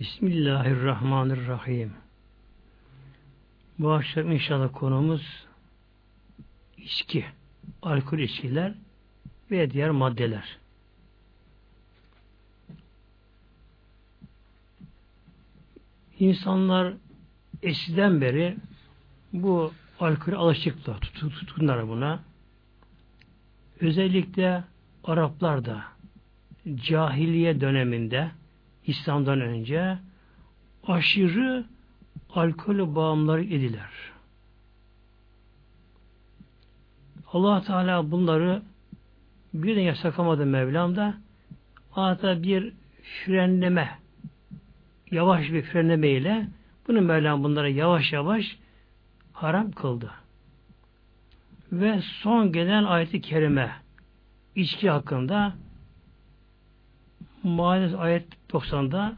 Bismillahirrahmanirrahim. Bu akşam inşallah konumuz içki, alkol içkiler ve diğer maddeler. İnsanlar eskiden beri bu alkol alışıklar, tutkunlar buna. Özellikle Araplar da cahiliye döneminde İslam'dan önce aşırı alkol bağımları idiler. allah Teala bunları bir de yasaklamadı Mevlam da hatta bir frenleme yavaş bir frenleme ile bunu Mevlam bunlara yavaş yavaş haram kıldı. Ve son gelen ayeti kerime içki hakkında Maide ayet 90'da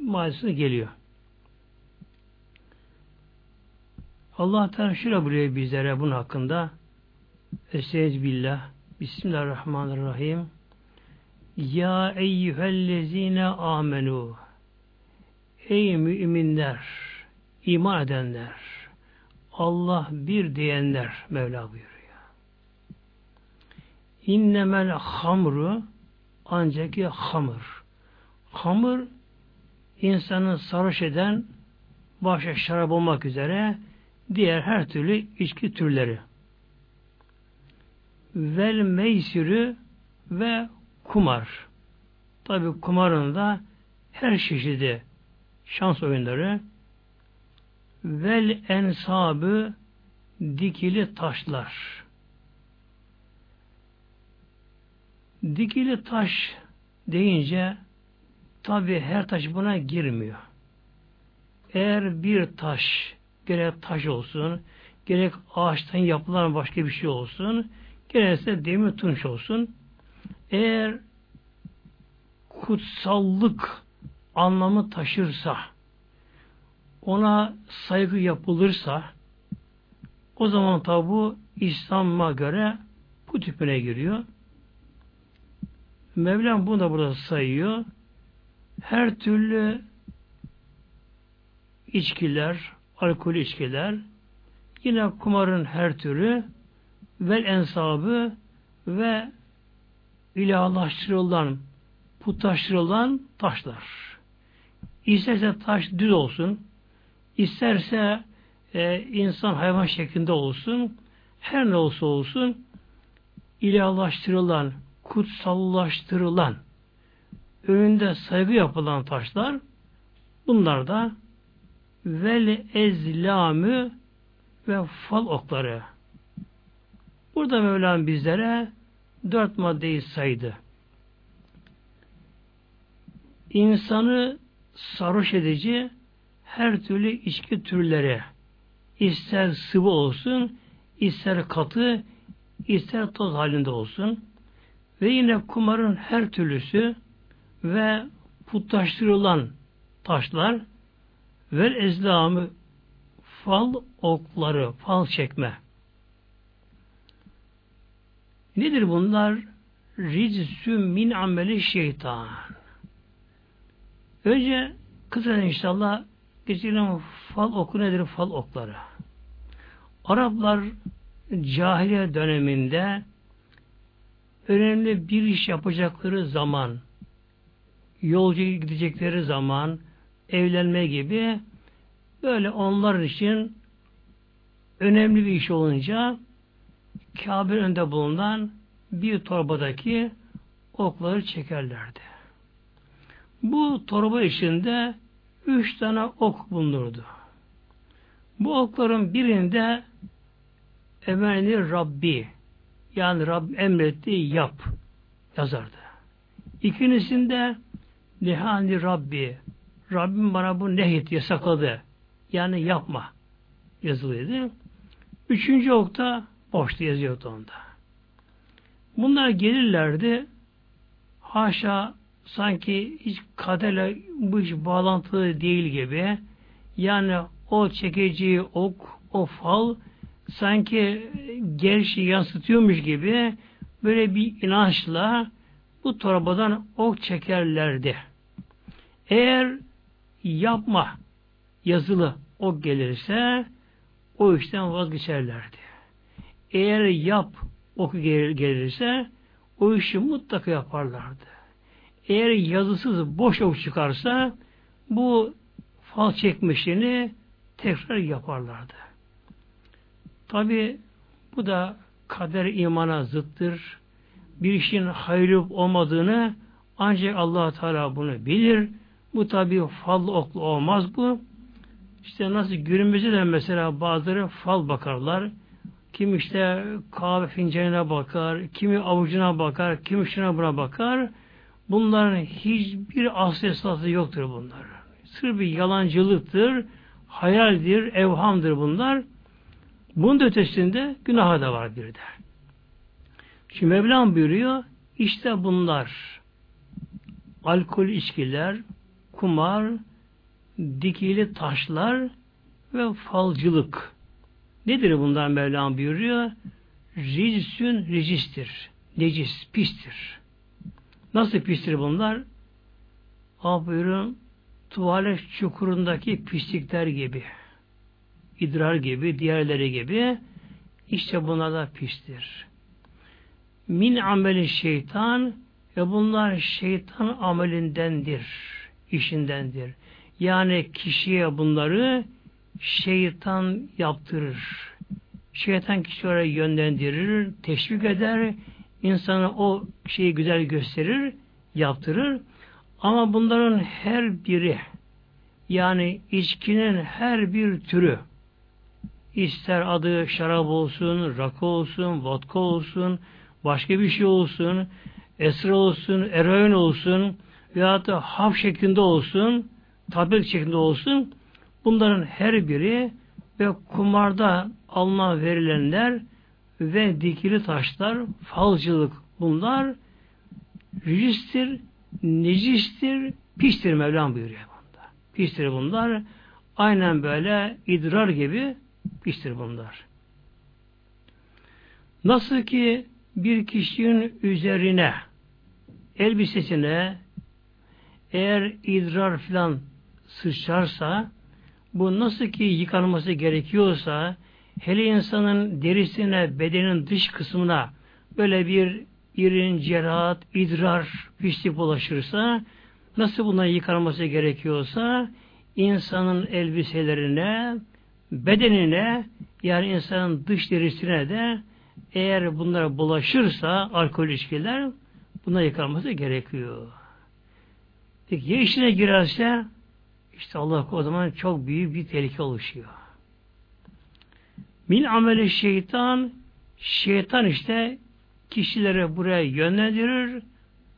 Maidesi geliyor. Allah Teala şöyle buyuruyor bizlere bunun hakkında Estaiz billah Bismillahirrahmanirrahim Ya eyyühellezine amenu Ey müminler iman edenler Allah bir diyenler Mevla buyuruyor. İnnemel hamru ancak ya hamur. Hamur insanı sarhoş eden başta şarap olmak üzere diğer her türlü içki türleri. Vel meysürü ve kumar. Tabi kumarın da her çeşidi şans oyunları vel ensabı dikili taşlar. Dikili taş deyince tabi her taş buna girmiyor. Eğer bir taş gerek taş olsun, gerek ağaçtan yapılan başka bir şey olsun, gerekse demir tunç olsun. Eğer kutsallık anlamı taşırsa, ona saygı yapılırsa, o zaman tabi bu İslam'a göre bu tipine giriyor. Mevlam bunu da burada sayıyor. Her türlü içkiler, alkol içkiler, yine kumarın her türü vel ensabı ve ilahlaştırılan, putlaştırılan taşlar. İsterse taş düz olsun, isterse e, insan hayvan şeklinde olsun, her ne olsa olsun ilahlaştırılan, kutsallaştırılan, önünde saygı yapılan taşlar, bunlar da vel ezlamü ve fal okları. Burada Mevlam bizlere dört maddeyi saydı. İnsanı sarhoş edici her türlü içki türleri ister sıvı olsun, ister katı, ister toz halinde olsun ve yine kumarın her türlüsü ve putlaştırılan taşlar ve ezlamı fal okları, fal çekme. Nedir bunlar? Rizsü min ameli şeytan. Önce kısaca inşallah geçelim fal oku nedir? Fal okları. Araplar cahiliye döneminde önemli bir iş yapacakları zaman, yolcu gidecekleri zaman, evlenme gibi böyle onlar için önemli bir iş olunca Kabe önünde bulunan bir torbadaki okları çekerlerdi. Bu torba içinde üç tane ok bulunurdu. Bu okların birinde Emeni Rabbi yani Rab emretti yap yazardı. İkincisinde Nihani Rabbi Rabbim bana bu nehyet yasakladı. Yani yapma yazılıydı. Üçüncü okta boşta yazıyordu onda. Bunlar gelirlerdi haşa sanki hiç kaderle bu iş bağlantılı değil gibi yani o çekeceği ok, o fal sanki gerçi yansıtıyormuş gibi böyle bir inançla bu torbadan ok çekerlerdi. Eğer yapma yazılı o gelirse o işten vazgeçerlerdi. Eğer yap oku gelirse o işi mutlaka yaparlardı. Eğer yazısız boş ok çıkarsa bu fal çekmişini tekrar yaparlardı. Tabi bu da kader imana zıttır. Bir işin hayırlı olmadığını ancak allah Teala bunu bilir. Bu tabi fal oklu olmaz bu. İşte nasıl günümüzde de mesela bazıları fal bakarlar. Kim işte kahve fincanına bakar, kimi avucuna bakar, kimi şuna buna bakar. Bunların hiçbir asıl esası yoktur bunlar. Sır bir yalancılıktır, hayaldir, evhamdır bunlar. Bunun da ötesinde günah da var bir de. Şimdi Mevlam buyuruyor, işte bunlar alkol içkiler, kumar, dikili taşlar ve falcılık. Nedir bunlar Mevlam buyuruyor? Ricsün ricistir. Necis, pistir. Nasıl pistir bunlar? Ah buyurun tuvalet çukurundaki pislikler gibi idrar gibi, diğerleri gibi işte bunlar da pistir. Min ameli şeytan ve bunlar şeytan amelindendir, işindendir. Yani kişiye bunları şeytan yaptırır. Şeytan kişi oraya yönlendirir, teşvik eder, insana o şeyi güzel gösterir, yaptırır. Ama bunların her biri yani içkinin her bir türü ister adı şarap olsun, rakı olsun, vodka olsun, başka bir şey olsun, esra olsun, eroin olsun veya da haf şeklinde olsun, tablet şeklinde olsun bunların her biri ve kumarda alınan verilenler ve dikili taşlar, falcılık bunlar rücistir, necistir, pistir Mevlam buyuruyor bunda. Pistir bunlar. Aynen böyle idrar gibi pistir bunlar. Nasıl ki bir kişinin üzerine elbisesine eğer idrar filan sıçrarsa bu nasıl ki yıkanması gerekiyorsa hele insanın derisine, bedenin dış kısmına böyle bir irin, cerahat, idrar, pislik bulaşırsa nasıl buna yıkanması gerekiyorsa insanın elbiselerine, bedenine yani insanın dış derisine de eğer bunlara bulaşırsa alkol ilişkiler buna yıkanması gerekiyor. Peki ya işine girerse işte Allah o zaman çok büyük bir tehlike oluşuyor. Min ameli şeytan şeytan işte kişilere buraya yönlendirir,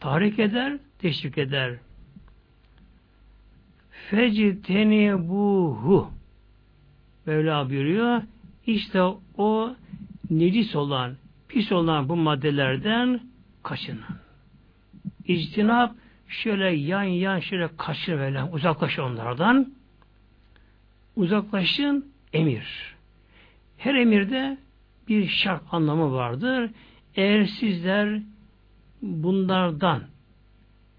tahrik eder, teşvik eder. Feciteni buhu Mevla buyuruyor. İşte o necis olan, pis olan bu maddelerden kaçının. İctinap şöyle yan yan şöyle kaçın böyle uzaklaşın onlardan. Uzaklaşın emir. Her emirde bir şart anlamı vardır. Eğer sizler bunlardan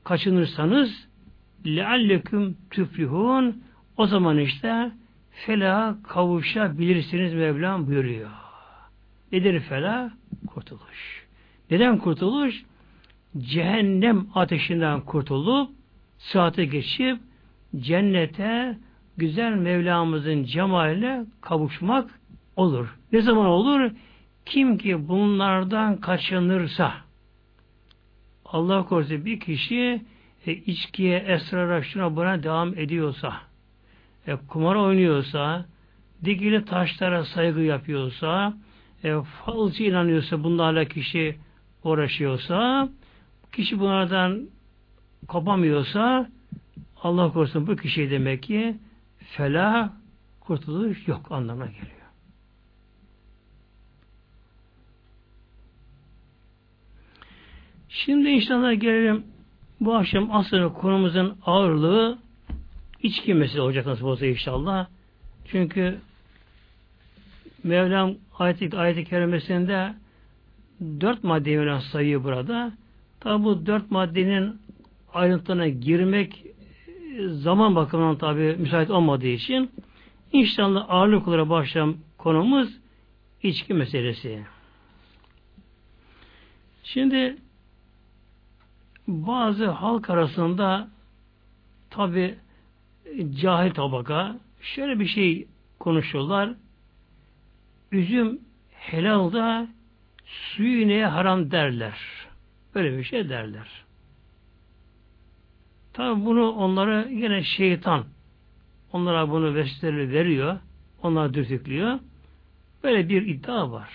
kaçınırsanız lealleküm tüflihun o zaman işte fela kavuşabilirsiniz Mevlam buyuruyor. Nedir fela? Kurtuluş. Neden kurtuluş? Cehennem ateşinden kurtulup saate geçip cennete güzel Mevlamızın cemaline kavuşmak olur. Ne zaman olur? Kim ki bunlardan kaçınırsa Allah korusun bir kişi e, içkiye, esrara, şuna buna devam ediyorsa e, kumar oynuyorsa, dikili taşlara saygı yapıyorsa, e, falcı inanıyorsa, bunlarla kişi uğraşıyorsa, kişi bunlardan kopamıyorsa, Allah korusun bu kişi demek ki felah, kurtuluş yok anlamına geliyor. Şimdi inşallah gelelim bu akşam aslında konumuzun ağırlığı içki meselesi olacak nasıl olsa inşallah. Çünkü Mevlam ayet-i ayet kerimesinde dört maddeyi Mevlam sayıyor burada. Tabi bu dört maddenin ayrıntılarına girmek zaman bakımından tabi müsait olmadığı için inşallah ağırlık olarak başlayan konumuz içki meselesi. Şimdi bazı halk arasında tabi cahil tabaka şöyle bir şey konuşuyorlar. Üzüm helal da suyu neye haram derler. Böyle bir şey derler. Tabi bunu onlara yine şeytan onlara bunu vesile veriyor. Onlar dürtüklüyor. Böyle bir iddia var.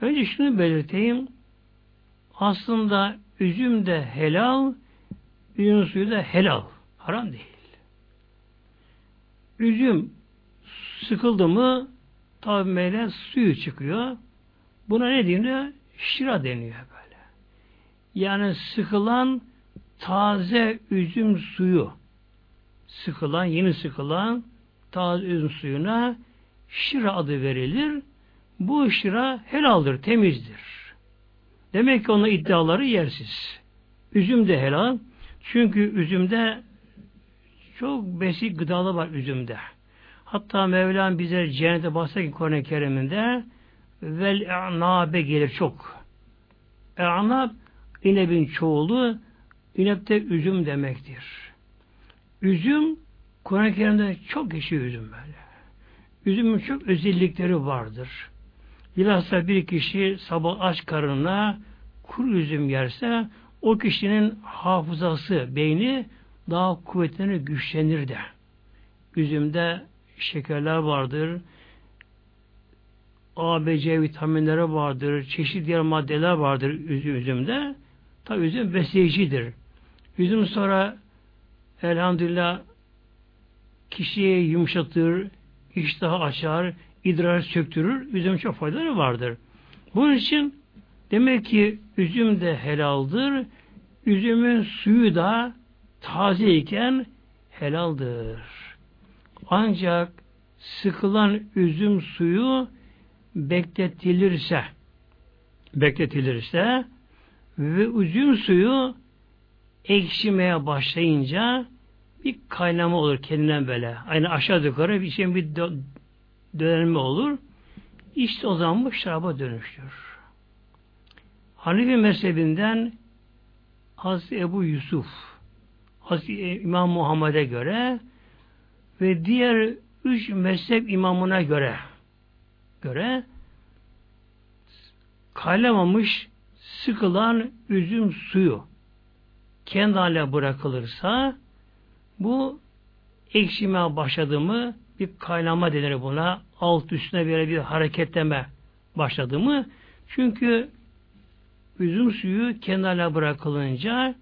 Önce şunu belirteyim. Aslında üzüm de helal, üzüm suyu da helal. Haram değil. Üzüm sıkıldı mı tabi suyu çıkıyor. Buna ne deniyor? Şira deniyor böyle. Yani sıkılan taze üzüm suyu sıkılan, yeni sıkılan taze üzüm suyuna şira adı verilir. Bu şira helaldir, temizdir. Demek ki onun iddiaları yersiz. Üzüm de helal. Çünkü üzümde çok besi gıdalı var üzümde. Hatta Mevlam bize cennete bahsederken Kur'an-ı Kerim'inde vel e'nabe gelir çok. E'nab inebin çoğulu inepte üzüm demektir. Üzüm Kur'an-ı Kerim'de çok geçiyor üzüm böyle. Üzümün çok özellikleri vardır. Bilhassa bir kişi sabah aç karnına kuru üzüm yerse o kişinin hafızası, beyni daha kuvvetlenir, güçlenir de. Üzümde şekerler vardır, A, B, C vitaminleri vardır, çeşitli diğer maddeler vardır üzümde. Tabi üzüm besleyicidir. Üzüm sonra elhamdülillah kişiyi yumuşatır, iştahı açar, idrar söktürür. Üzüm çok faydaları vardır. Bunun için demek ki üzüm de helaldir. Üzümün suyu da tazeyken helaldir. Ancak sıkılan üzüm suyu bekletilirse bekletilirse ve üzüm suyu ekşimeye başlayınca bir kaynama olur kendinden böyle. Aynı aşağı yukarı bir şeyin bir dönme olur. İşte o zaman bu şaraba dönüşür. Hanefi mezhebinden Hazreti Ebu Yusuf İmam Muhammed'e göre ve diğer üç mezhep imamına göre göre kaynamamış sıkılan üzüm suyu kendi haline bırakılırsa bu ekşime başladı mı bir kaynama denir buna. Alt üstüne böyle bir hareketleme başladı mı? Çünkü üzüm suyu kenarına bırakılınca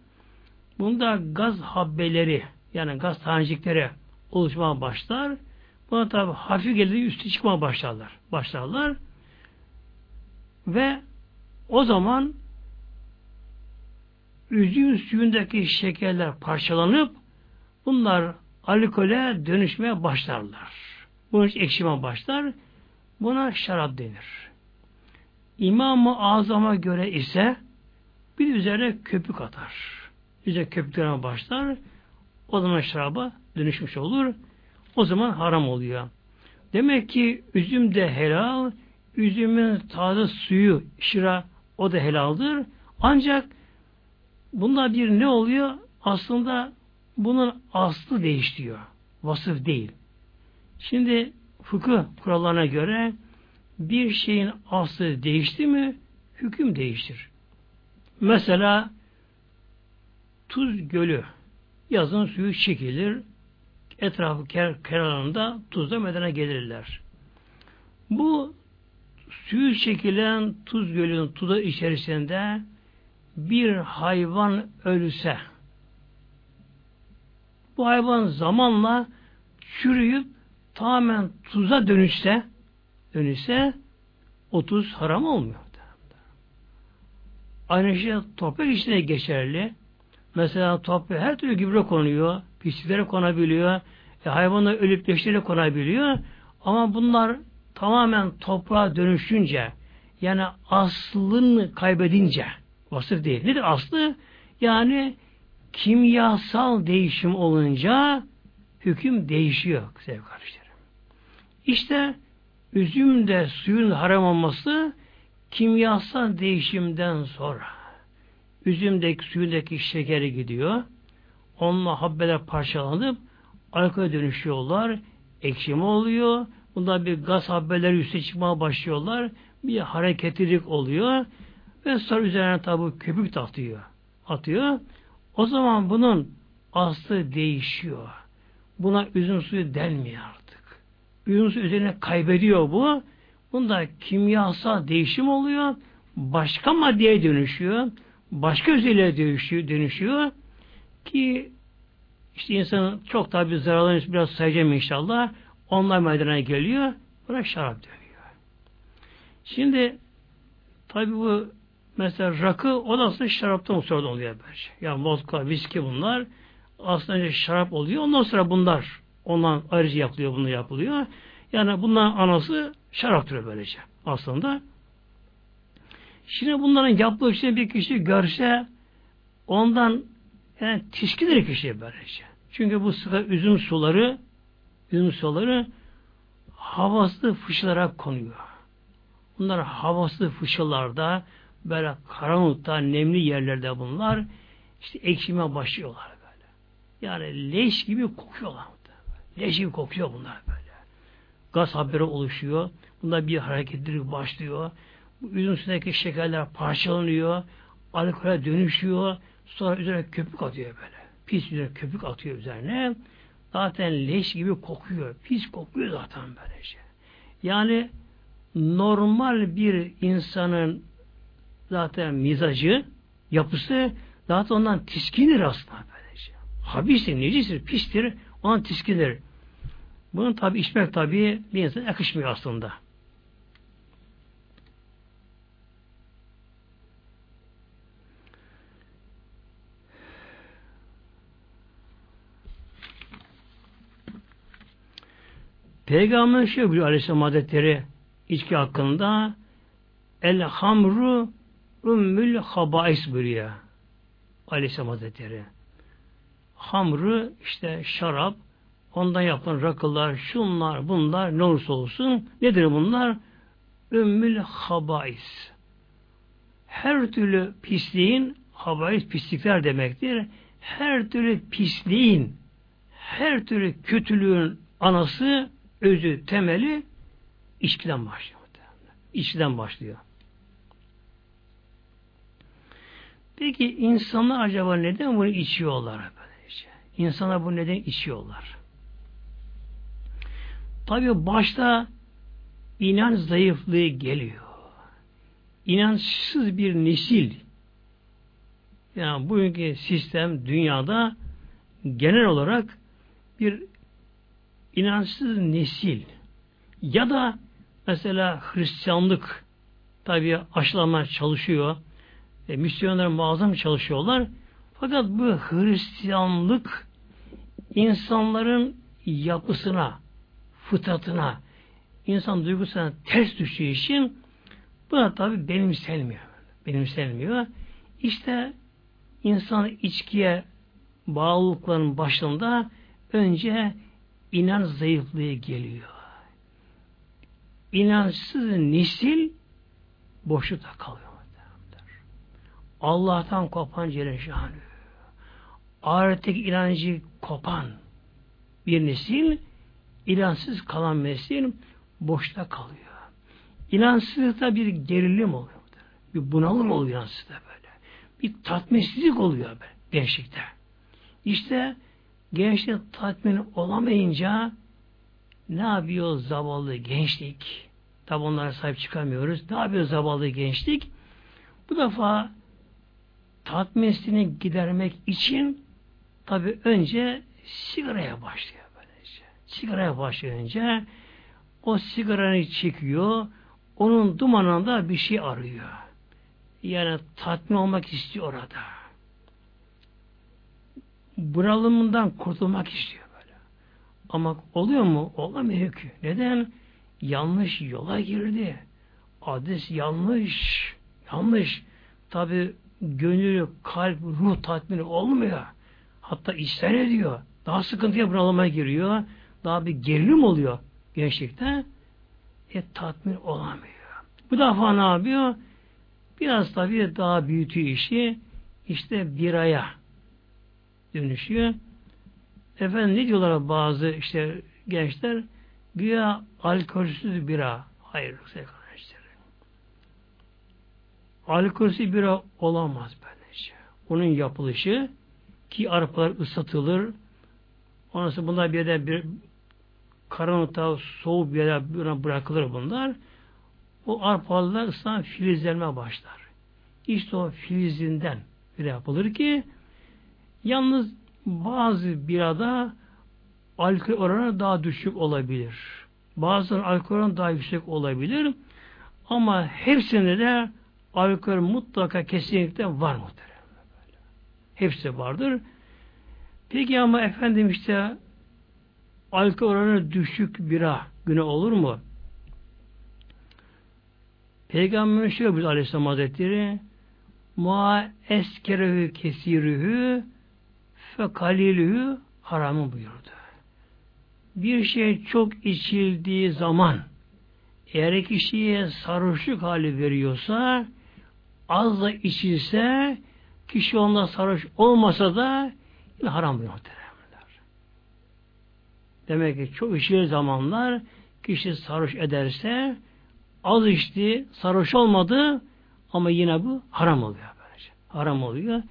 bunda gaz habbeleri yani gaz tanecikleri oluşmaya başlar. Buna tabi hafif geldiği üstü çıkmaya başlarlar. Başlarlar. Ve o zaman üzüm suyundaki şekerler parçalanıp bunlar alkole dönüşmeye başlarlar. Bunun ekşime başlar. Buna şarap denir. İmam-ı Azam'a göre ise bir üzerine köpük atar. Üzerine köpüklerine başlar. O zaman şaraba dönüşmüş olur. O zaman haram oluyor. Demek ki üzüm de helal, üzümün taze suyu, şıra o da helaldir. Ancak bunda bir ne oluyor? Aslında bunun aslı değişiyor. Vasıf değil. Şimdi fıkıh kurallarına göre bir şeyin aslı değişti mi hüküm değiştir. Mesela tuz gölü yazın suyu çekilir etrafı kenarında tuzla medene gelirler. Bu suyu çekilen tuz gölünün tuzu içerisinde bir hayvan ölse bu hayvan zamanla çürüyüp tamamen tuza dönüşse dönüşse o tuz haram olmuyor. Aynı şey toprak içine geçerli. Mesela toprak her türlü gübre konuyor, pisliklere konabiliyor, e, hayvanlar ölüp leşlere konabiliyor. Ama bunlar tamamen toprağa dönüşünce yani aslını kaybedince vasıf değil. Nedir aslı? Yani kimyasal değişim olunca hüküm değişiyor sevgili kardeşlerim. İşte üzümde suyun haram olması kimyasal değişimden sonra üzümdeki suyundaki şekeri gidiyor. Onunla habbeler parçalanıp alkole dönüşüyorlar. Ekşime oluyor. Bundan bir gaz habbeleri üstüne çıkmaya başlıyorlar. Bir hareketlilik oluyor. Ve sonra üzerine tabi köpük atıyor. Atıyor. O zaman bunun aslı değişiyor. Buna üzüm suyu denmiyor artık. Üzüm suyu üzerine kaybediyor bu. Bunda kimyasal değişim oluyor. Başka maddeye dönüşüyor. Başka özelliğe dönüşüyor. dönüşüyor. Ki işte insanın çok tabi zararlarını biraz sayacağım inşallah. Onlar meydana geliyor. Buna şarap dönüyor. Şimdi tabi bu mesela rakı o da aslında şaraptan sonra oluyor bence. Yani vodka, viski bunlar aslında şarap oluyor. Ondan sonra bunlar ondan ayrıca yapılıyor, bunu yapılıyor. Yani bunların anası şaraptır böylece aslında. Şimdi bunların yaptığı için bir kişi görse ondan yani tiskinir kişi böylece. Çünkü bu sıra üzüm suları üzüm suları havaslı fışılarak konuyor. Bunlar havaslı fışılarda böyle karanlıkta, nemli yerlerde bunlar işte ekşime başlıyorlar böyle. Yani leş gibi kokuyorlar. Leş gibi kokuyor bunlar böyle. Gaz haberi oluşuyor. Bunda bir hareketlilik başlıyor. Üzüm suyundaki şekerler parçalanıyor. Alkole dönüşüyor. Sonra üzerine köpük atıyor böyle. Pis üzerine köpük atıyor üzerine. Zaten leş gibi kokuyor. Pis kokuyor zaten böylece. Yani normal bir insanın zaten mizacı, yapısı zaten ondan tiskinir aslında böylece. Habistir, necistir, pistir, ondan tiskinir. Bunun tabi içmek tabi bir insan yakışmıyor aslında. Peygamber şey buyuruyor Aleyhisselam Hazretleri içki hakkında El hamru ümmül habais buyuruyor Aleyhisselam Hazretleri. Hamru işte şarap ondan yapılan rakılar, şunlar, bunlar ne olursa olsun nedir bunlar? Ümmül habais. Her türlü pisliğin habais pislikler demektir. Her türlü pisliğin her türlü kötülüğün anası özü, temeli içkiden başlıyor. İçkiden başlıyor. Peki insanlar acaba neden bunu içiyorlar böylece? İnsanlar bu neden içiyorlar? Tabi başta inanç zayıflığı geliyor. İnançsız bir nesil yani bugünkü sistem dünyada genel olarak bir inançsız nesil ya da mesela Hristiyanlık tabi aşılamaya çalışıyor. E, Müslümanlar muazzam çalışıyorlar. Fakat bu Hristiyanlık insanların yapısına, fıtratına, insan duygusuna ters düştüğü için bu da tabi benimsenmiyor. Benimsenmiyor. İşte insan içkiye bağlılıkların başında önce inan zayıflığı geliyor. İnançsız nesil boşlukta kalıyor. Allah'tan kopan Celle Şanı. Ahiretteki inancı kopan bir nesil, inansız kalan nesil boşta kalıyor. İnansızlıkta bir gerilim oluyor. Bir bunalım oluyor inansızda böyle. Bir tatminsizlik oluyor böyle gençlikte. İşte gençlik tatmin olamayınca ne yapıyor zavallı gençlik? Tabi onlara sahip çıkamıyoruz. Ne yapıyor zavallı gençlik? Bu defa tatminsini gidermek için tabi önce sigaraya başlıyor böylece. Sigaraya başlayınca o sigaranı çekiyor, onun dumanında bir şey arıyor. Yani tatmin olmak istiyor orada. Bunalımından kurtulmak istiyor böyle. Ama oluyor mu? Olamıyor ki. Neden? Yanlış yola girdi. Adres yanlış. Yanlış. Tabi gönül, kalp, ruh tatmini olmuyor. Hatta işten ediyor. Daha sıkıntıya bunalıma giriyor. Daha bir gerilim oluyor gençlikte. E tatmin olamıyor. Bu defa ne yapıyor? Biraz tabii daha büyütüyor işi. İşte biraya dönüşüyor. Efendim ne diyorlar bazı işte gençler? Güya alkolsüz bira. Hayır kardeşlerim. Alkolsüz bira olamaz böylece. Onun yapılışı ki arpalar ısıtılır. Ondan sonra bunlar bir yerde bir karanlıkta soğuk bir yere bırakılır bunlar. O arpalar ıslan filizlenme başlar. İşte o filizinden bir yapılır ki yalnız bazı birada alkol oranı daha düşük olabilir. Bazıları alkol oranı daha yüksek olabilir. Ama hepsinde de alkol mutlaka kesinlikle var muhtemelen. Hepsi vardır. Peki ama efendim işte alkol oranı düşük bira güne olur mu? Peygamberimiz şöyle buyuruyor Aleyhisselam Hazretleri Ma eskerehü kesirühü fe kalilühü haramı buyurdu. Bir şey çok içildiği zaman eğer kişiye sarhoşluk hali veriyorsa az da içilse kişi onda sarhoş olmasa da yine haram buyuruyor. Demek ki çok içilir zamanlar kişi sarhoş ederse az içti, sarhoş olmadı ama yine bu haram oluyor. Böylece. Haram oluyor.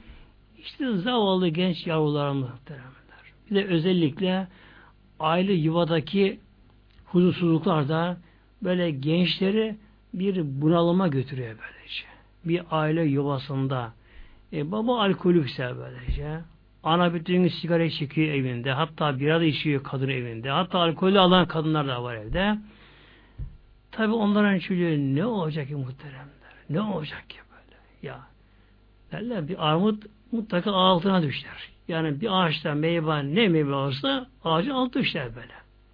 İşte zavallı genç yavrularımız muhtemelenler. Bir de özellikle aile yuvadaki huzursuzluklarda böyle gençleri bir bunalıma götürüyor böylece. Bir aile yuvasında. E, baba alkolükse böylece. Ana bütün gün sigara çekiyor evinde. Hatta bira da içiyor kadın evinde. Hatta alkolü alan kadınlar da var evde. Tabi onların çocuğu ne olacak ki muhteremler? Ne olacak ki böyle? Ya derler bir armut mutlaka altına düşer. Yani bir ağaçtan meyve ne meyve olsa ağacın altı düşer böyle.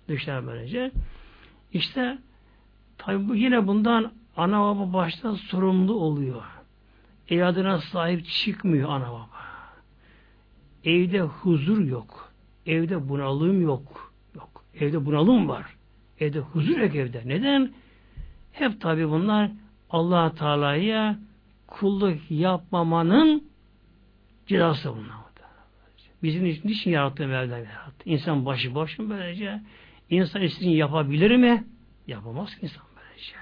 Düşer böylece. İşte tabi yine bundan ana baba başta sorumlu oluyor. Evladına sahip çıkmıyor ana baba. Evde huzur yok. Evde bunalım yok. Yok. Evde bunalım var. Evde huzur yok evde. Neden? Hep tabi bunlar allah Teala'ya kulluk yapmamanın cezası bunlar. Bizim için niçin yarattı Mevla yarattı? İnsan başı boş mu böylece? İnsan istediğini yapabilir mi? Yapamaz ki insan böylece.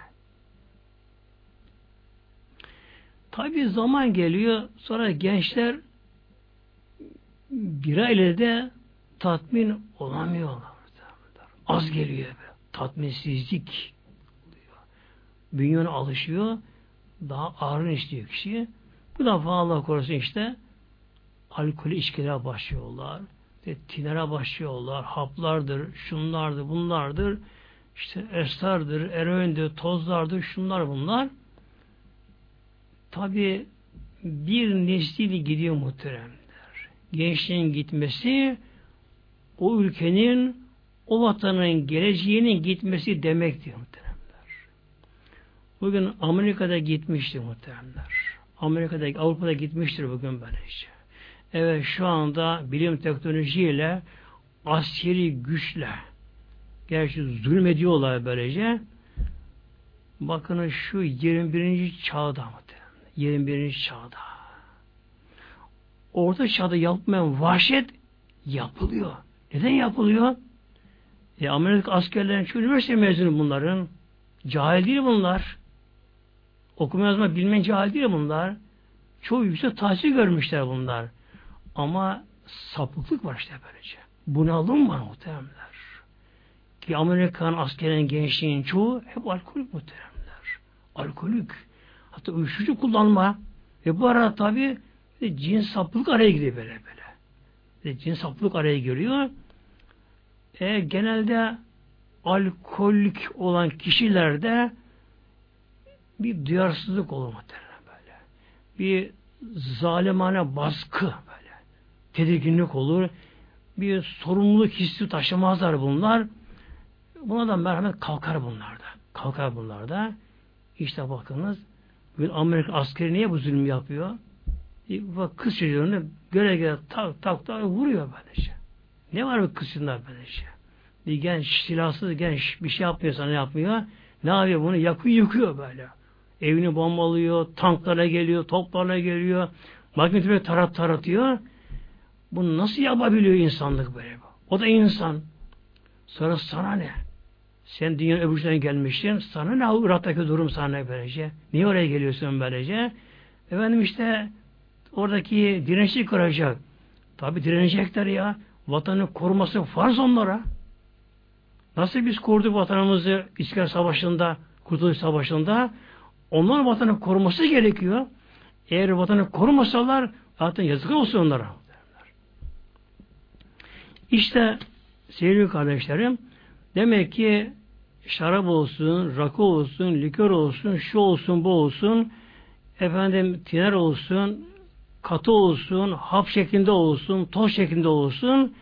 Tabi zaman geliyor sonra gençler bira ile de tatmin olamıyorlar. Az geliyor be. Tatminsizlik oluyor. Bünyon alışıyor. Daha ağır istiyor kişi. Bu defa Allah korusun işte alkol içkilere başlıyorlar. İşte tinere başlıyorlar. Haplardır, şunlardır, bunlardır. İşte esrardır, eroindir, tozlardır, şunlar bunlar. Tabi bir nesli gidiyor muhterem gençliğin gitmesi o ülkenin o vatanın geleceğinin gitmesi demektir muhteremler. Bugün Amerika'da gitmiştir muhteremler. Amerika'da, Avrupa'da gitmiştir bugün böylece. Evet şu anda bilim teknolojiyle askeri güçle gerçi zulmediyorlar böylece. Bakın şu 21. çağda muhtemelen. 21. çağda orta çağda yapmayan vahşet yapılıyor. Neden yapılıyor? E, Amerika askerlerin şu üniversite mezunu bunların. Cahil değil bunlar. Okuma yazma bilmeyen cahil değil bunlar. Çoğu yüksek tahsil görmüşler bunlar. Ama sapıklık var işte böylece. Bunalım var muhteremler. Ki Amerikan askerinin gençliğinin çoğu hep alkolik muhteremler. Alkolik. Hatta uyuşturucu kullanma. Ve bu arada tabi ve cin saplık araya giriyor böyle böyle. Ve cin saplık araya giriyor. E, genelde alkolik olan kişilerde bir duyarsızlık olur muhtemelen böyle. Bir zalimane baskı. Tedirginlik olur. Bir sorumluluk hissi taşımazlar bunlar. Buna da merhamet kalkar bunlarda. Kalkar bunlarda. İşte bakınız bir Amerika askeri niye bu zulüm yapıyor? bak kız çocuğunu göre göre tak tak tak vuruyor böylece. Ne var bu kız çocuğunda böylece? Bir genç silahsız genç bir şey yapmıyorsa ne yapmıyor? Ne yapıyor bunu? Yakıyor yıkıyor böyle. Evini bombalıyor, tanklara geliyor, toplarla geliyor, makinetüme tarat taratıyor. Bunu nasıl yapabiliyor insanlık böyle? O da insan. Sonra sana ne? Sen dünyanın öbür ucundan gelmiştin. Sana ne Irak'taki durum sana ne böylece? Niye oraya geliyorsun böylece? Efendim işte oradaki dirençli kıracak. Tabi direnecekler ya. Vatanın koruması farz onlara. Nasıl biz koruduk vatanımızı İstiklal Savaşı'nda, Kurtuluş Savaşı'nda? Onların vatanı koruması gerekiyor. Eğer vatanı korumasalar zaten yazık olsun onlara. İşte sevgili kardeşlerim demek ki şarap olsun, rakı olsun, likör olsun, şu olsun, bu olsun, efendim tiner olsun, katı olsun, hap şeklinde olsun, toz şeklinde olsun,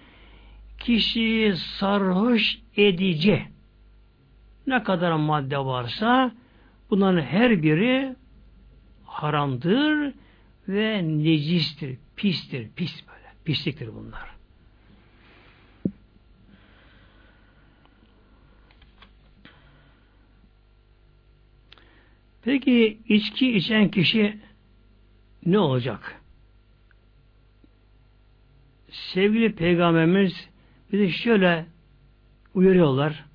kişiyi sarhoş edici ne kadar madde varsa bunların her biri haramdır ve necistir, pistir, pis böyle, pisliktir bunlar. Peki içki içen kişi ne olacak? Sevgili Peygamberimiz bizi şöyle uyarıyorlar.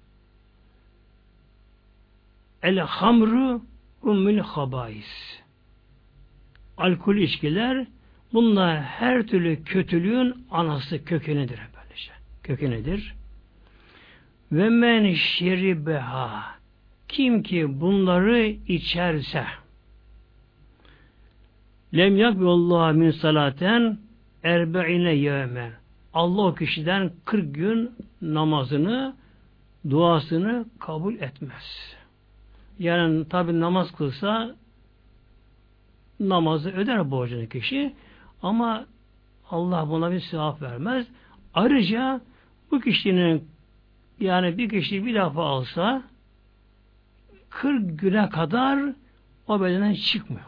El hamru ummül habais. Alkol içkiler bunlar her türlü kötülüğün anası kökenidir böylece. Kökenidir. Ve men şeribeha kim ki bunları içerse lem yakbillah min salaten erbe'ine yevmen Allah o kişiden 40 gün namazını duasını kabul etmez. Yani tabi namaz kılsa namazı öder borcunu kişi ama Allah buna bir sevap vermez. Ayrıca bu kişinin yani bir kişi bir defa alsa 40 güne kadar o bedenden çıkmıyor.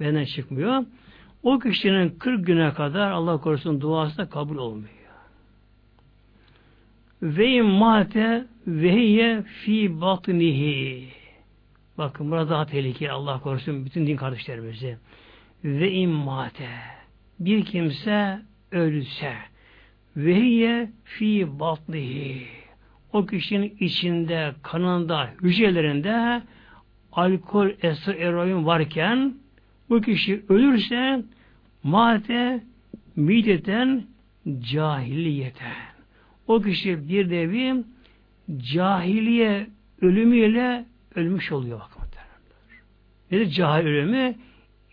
Bedenden çıkmıyor. O kişinin 40 güne kadar Allah korusun duası da kabul olmuyor. Ve mate vehiye fi batnihi. Bakın burada daha tehlikeli Allah korusun bütün din kardeşlerimizi. Ve immate bir kimse ölse vehiye fi batnihi o kişinin içinde, kanında, hücrelerinde alkol, esrar, eroin varken bu kişi ölürse mate mideten cahiliyeten. O kişi bir devi cahiliye ölümüyle ölmüş oluyor bakın. Nedir cahil ölümü?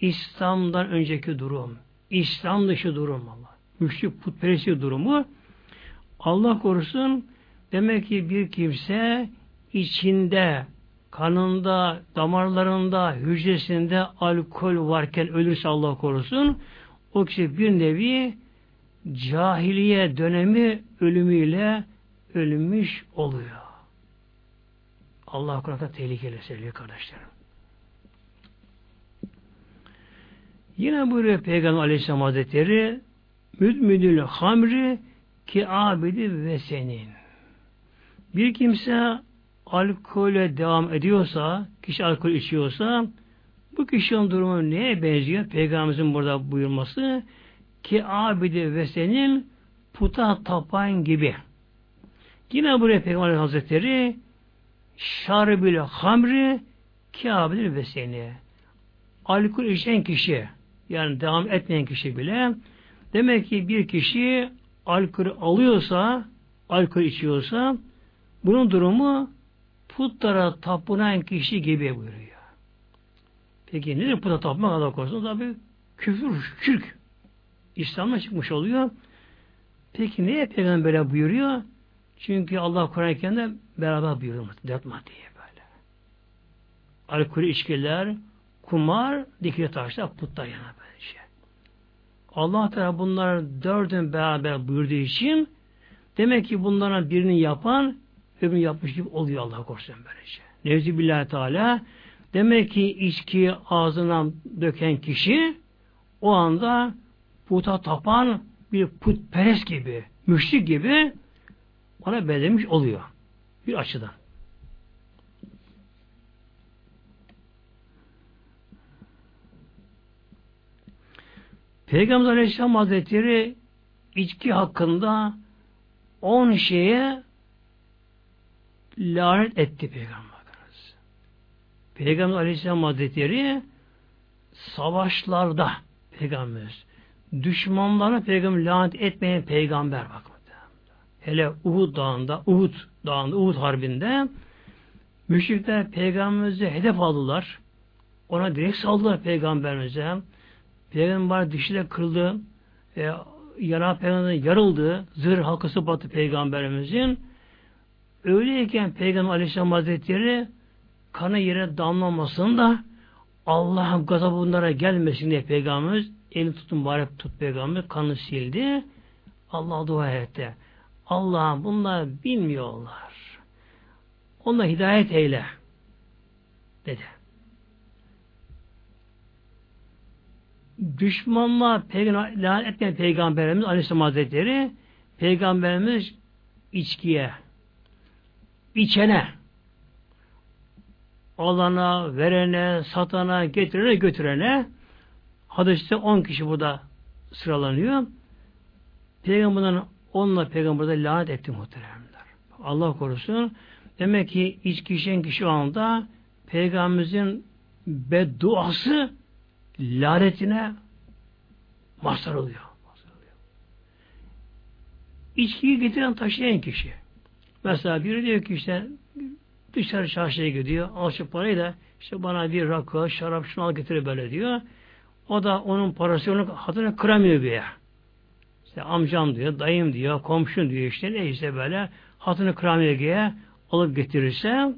İslam'dan önceki durum. İslam dışı durum Allah. Müşrik putperestlik durumu. Allah korusun Demek ki bir kimse içinde, kanında, damarlarında, hücresinde alkol varken ölürse Allah korusun, o kişi bir nevi cahiliye dönemi ölümüyle ölmüş oluyor. Allah korusun tehlikeli sevgili kardeşlerim. Yine buyuruyor Peygamber Aleyhisselam Hazretleri müdmüdül hamri ki abidi ve senin. Bir kimse alkole devam ediyorsa, kişi alkol içiyorsa, bu kişinin durumu neye benziyor? Peygamberimizin burada buyurması ki abidi ve senin puta tapan gibi. Yine buraya Peygamber Hazretleri şarbil hamri ki abidi ve seni. Alkol içen kişi yani devam etmeyen kişi bile demek ki bir kişi alkol alıyorsa alkol içiyorsa bunun durumu putlara tapınan kişi gibi buyuruyor. Peki nedir puta tapmak Allah korusun? Tabi küfür, şirk. İslam'da çıkmış oluyor. Peki niye Peygamber böyle buyuruyor? Çünkü Allah Kur'an-ı Kerim'de beraber buyuruyor. Dört diye böyle. Alkol içkiler, kumar, dikili taşlar, putlar yana böyle şey. Allah Teala bunlar dördün beraber buyurduğu için demek ki bunların birini yapan öbürünü yapmış gibi oluyor Allah korusun böylece. Nevzi billahi teala demek ki içki ağzından döken kişi o anda puta tapan bir putperest gibi, müşrik gibi ona benzemiş oluyor. Bir açıdan. Peygamber Aleyhisselam Hazretleri içki hakkında on şeye lanet etti Peygamber. Peygamber Aleyhisselam Hazretleri savaşlarda Peygamberimiz düşmanlara peygamber lanet etmeyen peygamber bak. Hele Uhud dağında, Uhud dağında, Uhud harbinde müşrikler peygamberimize hedef aldılar. Ona direkt saldılar peygamberimize. Peygamber dişiyle kırıldı. E, yara peygamberin yarıldı. Zırh halkası batı peygamberimizin. Öyleyken Peygamber Aleyhisselam Hazretleri kanı yere damlamasın da Allah'ın gazabı bunlara gelmesin diye Peygamberimiz elini tutun bari tut Peygamber kanı sildi. Allah dua etti. Allah'ım bunlar bilmiyorlar. Ona hidayet eyle dedi. Düşmanla peygamber, lanet etmeyen Peygamberimiz Aleyhisselam Hazretleri Peygamberimiz içkiye içene alana, verene, satana, getirene, götürene hadiste 10 kişi burada sıralanıyor. Peygamberden onunla peygamberde lanet etti muhteremler. Allah korusun. Demek ki içki içen kişi o anda peygamberimizin bedduası lanetine mazhar oluyor. İçkiyi getiren taşıyan kişi. Mesela biri diyor ki işte dışarı çarşıya gidiyor. Al parayı da işte bana bir rakı, şarap şunu al getir böyle diyor. O da onun parası onun hatırını kıramıyor bir yer. İşte amcam diyor, dayım diyor, komşun diyor işte ne işte böyle hatını kıramıyor diye alıp getirirse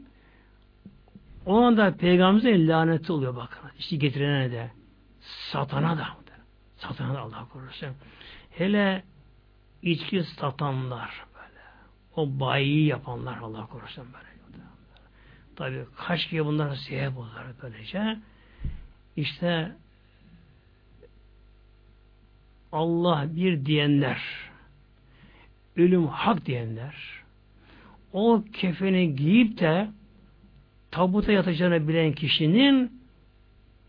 o anda peygamberimizin laneti oluyor bakın. İşte getirene de satana da satana da Allah korusun. Hele içki satanlar. O bayi yapanlar Allah korusun böyle. Tabi kaç kere bunlara sebep olurlar böylece. İşte Allah bir diyenler, ölüm hak diyenler, o kefeni giyip de tabuta yatacağını bilen kişinin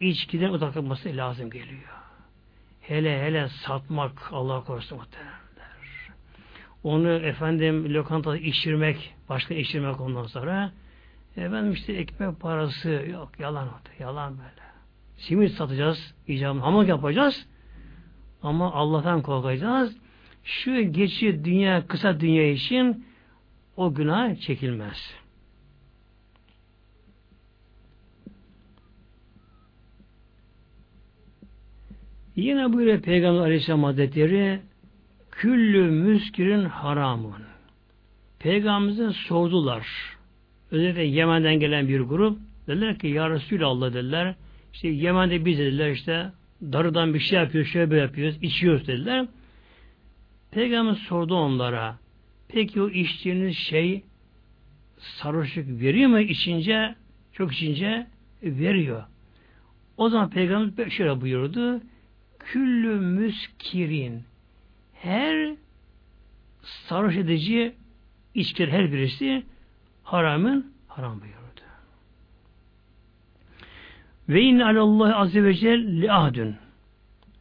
içkiden uzak lazım geliyor. Hele hele satmak Allah korusun muhteremler. Onu efendim lokantada içirmek, başka içirmek ondan sonra efendim işte ekmek parası yok yalan oldu. Yalan böyle. Simit satacağız, icabını hamur yapacağız. Ama Allah'tan korkacağız. Şu geçici dünya, kısa dünya için o günah çekilmez. Yine böyle Peygamber Aleyhisselam Hazretleri küllü müskirin haramın. Peygamberimize sordular. Özellikle Yemen'den gelen bir grup. Dediler ki Ya Resulallah dediler. İşte Yemen'de biz dediler işte darıdan bir şey yapıyoruz, şöyle böyle yapıyoruz, içiyoruz dediler. Peygamber sordu onlara. Peki o içtiğiniz şey sarhoşluk veriyor mu içince? Çok içince veriyor. O zaman Peygamber şöyle buyurdu. Küllü müskirin her sarhoş edici içkiler her birisi haramın haram buyurdu. Ve inne alallah azze ve celle ahdün.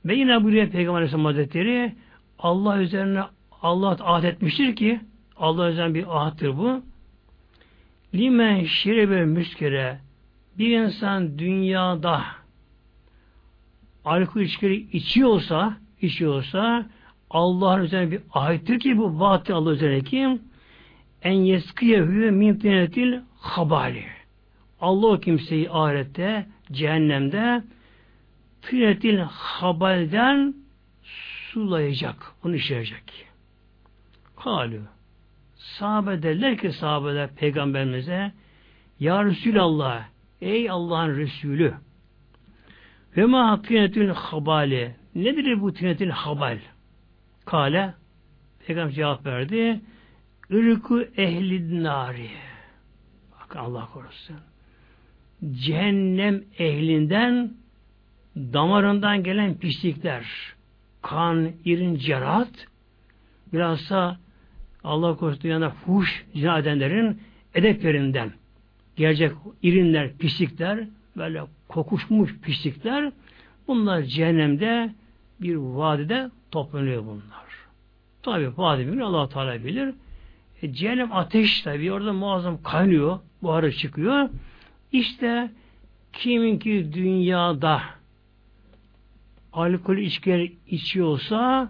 Ve yine buraya Peygamber Aleyhisselam Hazretleri Allah üzerine Allah ahd etmiştir ki Allah üzerine bir ahddir bu. Limen şirebe müskere bir insan dünyada alkol içkileri içiyorsa içiyorsa Allah'ın üzerine bir ahittir ki bu vaattir Allah üzerine ki en yeskiyehü min tinetil habali. Allah o kimseyi ahirette cehennemde tinetil habalden sulayacak. Onu işleyecek. Kalu. Sahabe derler ki sahabeler peygamberimize Ya Resulallah ey Allah'ın Resulü ve ma tinetil habali nedir bu tinetil habal? Kale Peygamber cevap verdi. Ürkü ehli nari. Bak Allah korusun cehennem ehlinden damarından gelen pislikler, kan, irin, cerat, bilhassa Allah korusun yana fuş zina edenlerin edeplerinden gelecek irinler, pislikler, böyle kokuşmuş pislikler, bunlar cehennemde bir vadide toplanıyor bunlar. Tabi vadi bir allah Teala bilir. E, cehennem ateş tabi orada muazzam kaynıyor, buharı çıkıyor. İşte kiminki dünyada alkol içkiler içiyorsa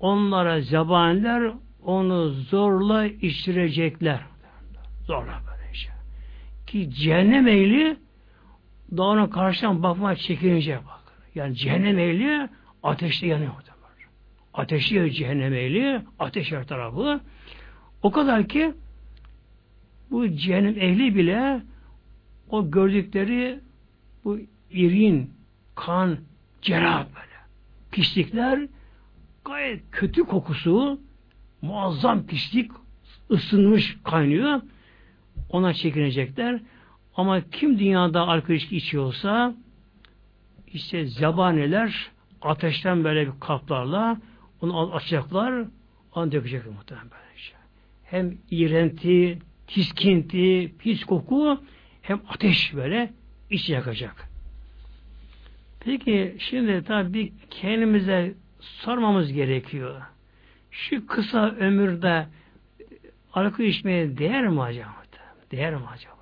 onlara zebaniler onu zorla içirecekler. Zorla böyle şey. Ki cehennem ehli dağına karşıdan bakmaya çekilince bak. Yani cehennem ehli ateşte yanıyor. Ateşli cehennem ehli, ateş her tarafı. O kadar ki bu cehennem ehli bile o gördükleri bu irin, kan, cerrah böyle pislikler gayet kötü kokusu muazzam pislik ısınmış kaynıyor. Ona çekinecekler. Ama kim dünyada alkol içiyorsa işte zabaneler ateşten böyle bir kaplarla onu açacaklar onu dökecekler muhtemelen böylece. Hem iğrenti, tiskinti, pis koku hem ateş böyle iç yakacak. Peki şimdi tabi kendimize sormamız gerekiyor. Şu kısa ömürde alkol içmeye değer mi acaba? Değer mi acaba?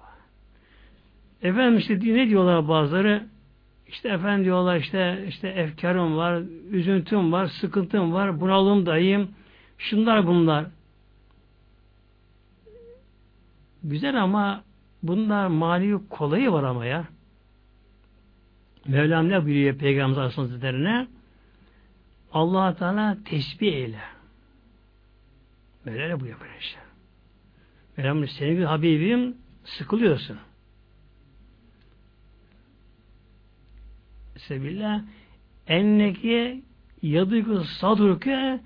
Efendim işte ne diyorlar bazıları? İşte efendim diyorlar işte işte efkarım var, üzüntüm var, sıkıntım var, bunalım dayım. Şunlar bunlar. Güzel ama bunlar mali kolayı var ama ya. Mevlam ne buyuruyor Peygamber Hazretlerine? allah Teala tesbih eyle. Mevlam ne buyuruyor şey. Mevlam senin bir Habibim sıkılıyorsun. Sebillah enneke yadıyku sadruke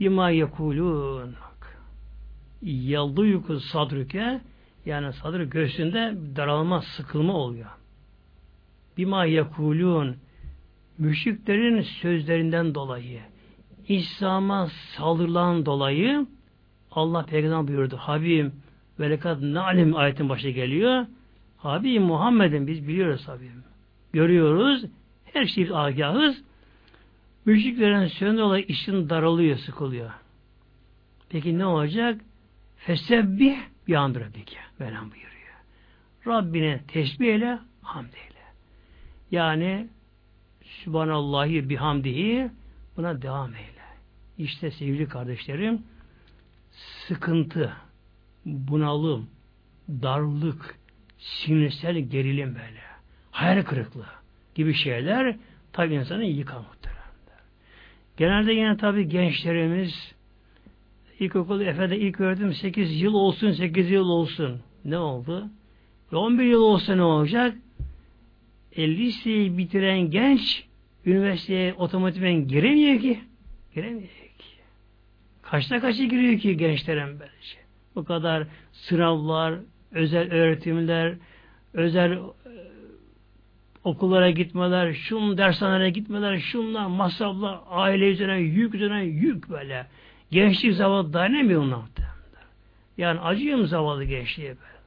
bima yekulun. Yadıyku sadruke yani sadrı göğsünde daralma, sıkılma oluyor. Bima yekulun müşriklerin sözlerinden dolayı İslam'a saldırılan dolayı Allah peygamber buyurdu. Habibim velekat nalim ayetin başı geliyor. Habibim Muhammed'in biz biliyoruz habibim. Görüyoruz. Her şey agahız. Müşriklerin sözünden dolayı işin daralıyor, sıkılıyor. Peki ne olacak? Fesebbih bir andır peki. Mevlam buyuruyor. Rabbine tesbih ile hamd eyle. Yani Sübhanallahi bihamdihi buna devam eyle. İşte sevgili kardeşlerim sıkıntı, bunalım, darlık, sinirsel gerilim böyle, hayal kırıklığı gibi şeyler tabi insanı yıkar muhtemelen. Genelde yine tabi gençlerimiz ilkokul efede ilk öğretim 8 yıl olsun 8 yıl olsun. Ne oldu? Ve 11 yıl olsa ne olacak? E, liseyi bitiren genç üniversiteye otomatikmen giremiyor ki. Giremiyor ki. Kaçta kaçı giriyor ki gençlerin böylece. Bu kadar sınavlar, özel öğretimler, özel okullara gitmeler, şun dershanelere gitmeler, şunlar, masraflar, aile üzerine yük üzerine yük böyle. Gençlik zavallı dayanamıyor onlar. Yani acıyor mu zavallı gençliğe böyle?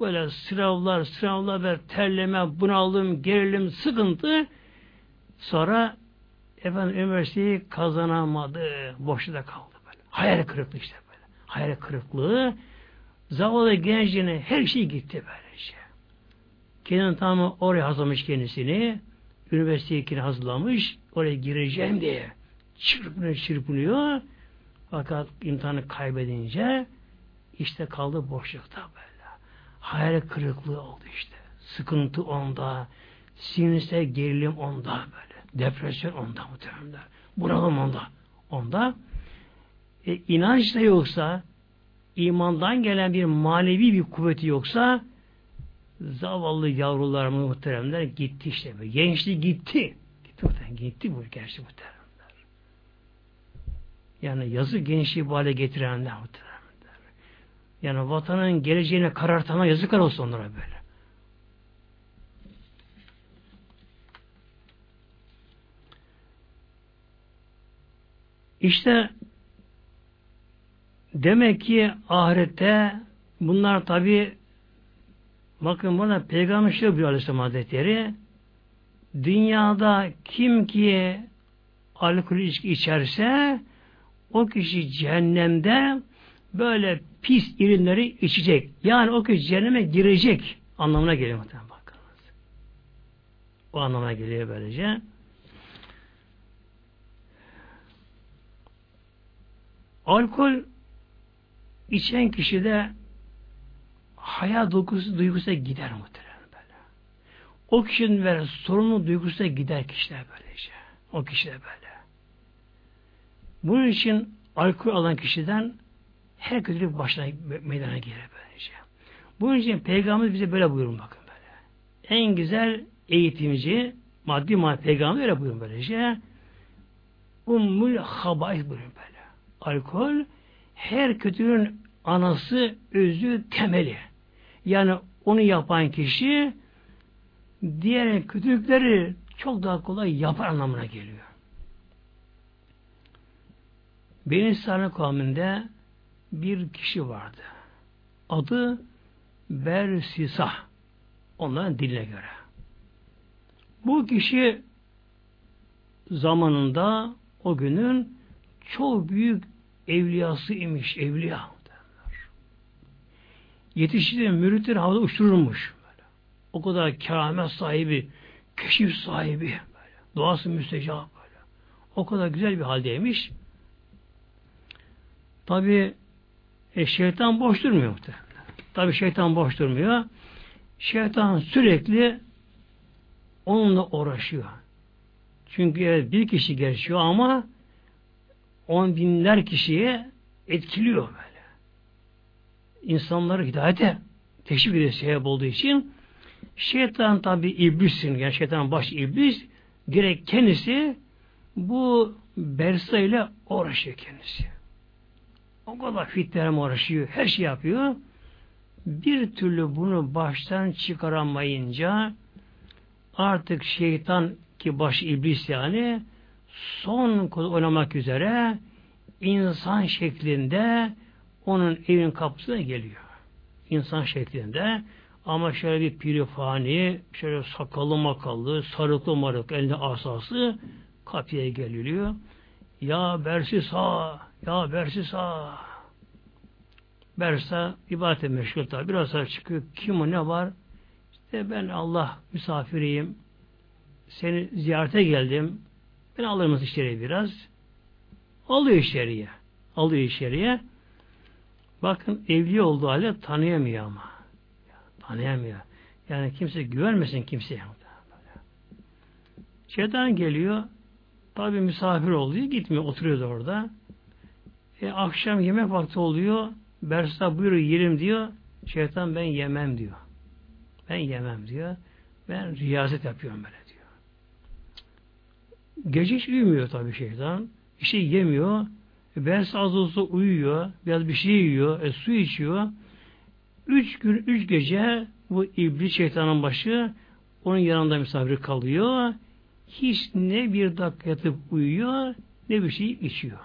Böyle sınavlar, sınavlar, böyle terleme, bunalım, gerilim, sıkıntı Sonra efendim üniversiteyi kazanamadı. Boşta kaldı böyle. Hayal kırıklığı işte böyle. Hayal kırıklığı zavallı gencine her şey gitti böylece. Kendini tamamı oraya hazırlamış kendisini. Üniversiteyi hazırlamış. Oraya gireceğim diye. Çırpınıyor çırpınıyor. Fakat imtihanı kaybedince işte kaldı boşlukta böyle. Hayal kırıklığı oldu işte. Sıkıntı onda. Sinirsel gerilim onda böyle. Depresyon onda muhtemelen. Bunalım onda. Onda. E, inanç da yoksa imandan gelen bir manevi bir kuvveti yoksa Zavallı yavrularımız muhteremler gitti işte. Gençli gitti. Gitti muhterem. Gitti bu gençli muhteremler. Yani yazı gençliği bu hale getirenler muhteremler. Yani vatanın geleceğine karartana yazıklar olsun onlara böyle. İşte demek ki ahirette bunlar tabi bakın buna peygamber şey bir Aleyhisselam Hazretleri dünyada kim ki alkol içki içerse o kişi cehennemde böyle pis ürünleri içecek. Yani o kişi cehenneme girecek anlamına geliyor muhtemelen bakınız. O anlamına geliyor böylece. Alkol içen kişi de hayal duygusu, duygusu gider muhtemelen böyle. O kişinin böyle sorumlu duygusu gider kişiler böylece. O kişiler böyle. Bunun için alkol alan kişiden her kötülük başına meydana gelir böylece. Bunun için Peygamber bize böyle buyurun bakın böyle. En güzel eğitimci, maddi maddi Peygamber öyle buyurun böylece. Ummul habais buyurun böyle. Alkol her kötülüğün anası, özü, temeli. Yani onu yapan kişi diğer kötülükleri çok daha kolay yapar anlamına geliyor. Benim İsrail kavminde bir kişi vardı. Adı Bersisah. Onların diline göre. Bu kişi zamanında o günün çok büyük evliyası imiş, evliya. Yetiştiği müritler havada uçturulmuş. Böyle. O kadar keramet sahibi, keşif sahibi, böyle. doğası müstecap böyle. O kadar güzel bir haldeymiş. Tabi e, şeytan boş durmuyor. Tabi şeytan boş durmuyor. Şeytan sürekli onunla uğraşıyor. Çünkü evet, bir kişi geçiyor ama on binler kişiye etkiliyor böyle. İnsanları hidayete teşvik ediyor sebep olduğu için şeytan tabi iblissin. Yani şeytan baş iblis direkt kendisi bu Bersa ile uğraşıyor kendisi. O kadar fitlerle uğraşıyor. Her şey yapıyor. Bir türlü bunu baştan çıkaramayınca artık şeytan ki baş iblis yani son oynamak üzere insan şeklinde onun evin kapısına geliyor. İnsan şeklinde ama şöyle bir pirifani, şöyle sakallı makallı, sarıklı marık, elinde asası kapıya geliliyor. Ya Bersisa, ya Bersisa. Bersa ibadete meşgul tabi. Biraz sonra çıkıyor. Kim o ne var? İşte ben Allah misafiriyim. Seni ziyarete geldim. Ben alır mısın içeriye biraz? Alıyor içeriye. Alıyor içeriye. Bakın evli olduğu halde tanıyamıyor ama. Tanıyamıyor. Yani kimse güvenmesin kimseye. Şeytan geliyor. Tabi misafir oluyor. Gitmiyor. Oturuyor orada. E, akşam yemek vakti oluyor. Bersa buyur yiyelim diyor. Şeytan ben yemem diyor. Ben yemem diyor. Ben riyazet yapıyorum böyle diyor. Gece hiç uyumuyor tabi şeytan. Bir şey yemiyor. Bersa az olsa uyuyor. Biraz bir şey yiyor. E, su içiyor. Üç gün, üç gece bu iblis şeytanın başı onun yanında misafir kalıyor. Hiç ne bir dakika yatıp uyuyor ne bir şey içiyor.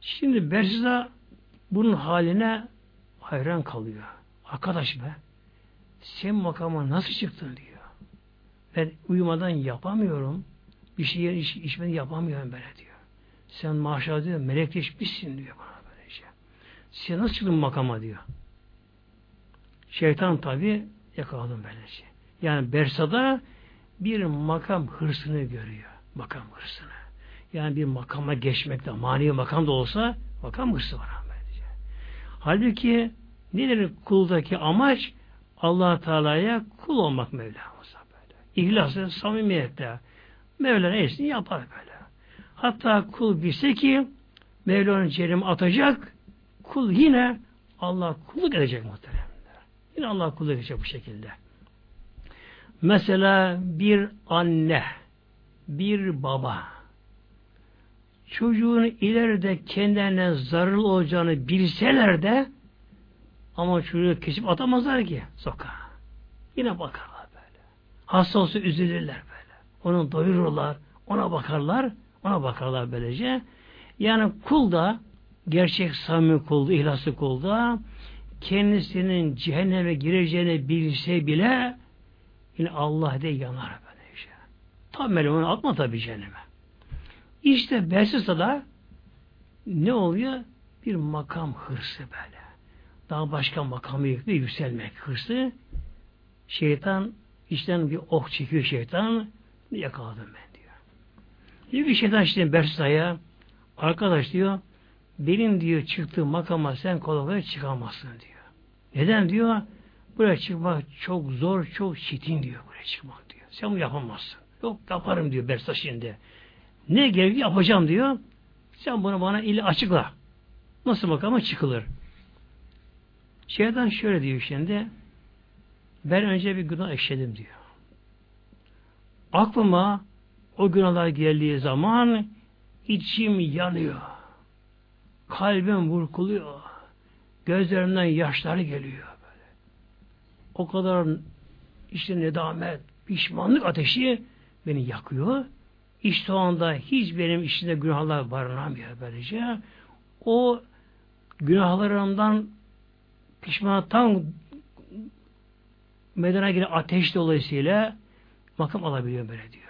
Şimdi Bersiza bunun haline hayran kalıyor. Arkadaş be sen makama nasıl çıktın diyor. Ben uyumadan yapamıyorum. Bir şey iç, içmeden yapamıyorum böyle diyor. Sen maşallah diyor melekleşmişsin diyor bana böylece. Sen nasıl çıktın makama diyor. Şeytan tabi yakaladım böylece. Yani Bersa'da bir makam hırsını görüyor. Makam hırsını. Yani bir makama geçmekte, manevi makam da olsa makam hırsı var. Böylece. Halbuki nedir kuldaki amaç? allah Teala'ya kul olmak Mevlamıza böyle. İhlasla, samimiyetle. Mevla neyse yapar böyle. Hatta kul bilse ki Mevla'nın cerim atacak, kul yine Allah kulluk edecek muhteremler. Yine Allah kulluk edecek bu şekilde. Mesela bir anne, bir baba çocuğun ileride kendilerine zararlı olacağını bilseler de ama çocuğu kesip atamazlar ki sokağa. Yine bakarlar böyle. Hasta olsa üzülürler böyle. Onu doyururlar, ona bakarlar, Ona bakarlar böylece. Yani kul da gerçek samimi kulda, ihlaslı kulda kendisinin cehenneme gireceğini bilse bile yine Allah de yanar böyle. Tam melonu atma tabi cehenneme. İşte Belsiza'da ne oluyor? Bir makam hırsı böyle. Daha başka makamı yüklü yükselmek hırsı. Şeytan içten bir ok çekiyor şeytan. Yakaladım ben diyor. Ki şeytan işte Bersiza'ya arkadaş diyor benim diyor çıktığı makama sen kolay kolay çıkamazsın diyor. Neden diyor? Buraya çıkmak çok zor, çok çetin diyor buraya çıkmak diyor. Sen bunu yapamazsın. Yok yaparım diyor Bersa şimdi. Ne gerekiyor yapacağım diyor. Sen bunu bana ili açıkla. Nasıl makama çıkılır? Şeyden şöyle diyor şimdi. Ben önce bir günah işledim diyor. Aklıma o günahlar geldiği zaman içim yanıyor. Kalbim burkuluyor. Gözlerimden yaşları geliyor. Böyle. O kadar işte nedamet, pişmanlık ateşi beni yakıyor. İşte o anda hiç benim içinde günahlar barınamıyor böylece. O günahlarımdan pişmanlıktan medene giren ateş dolayısıyla makam alabiliyor böyle diyor.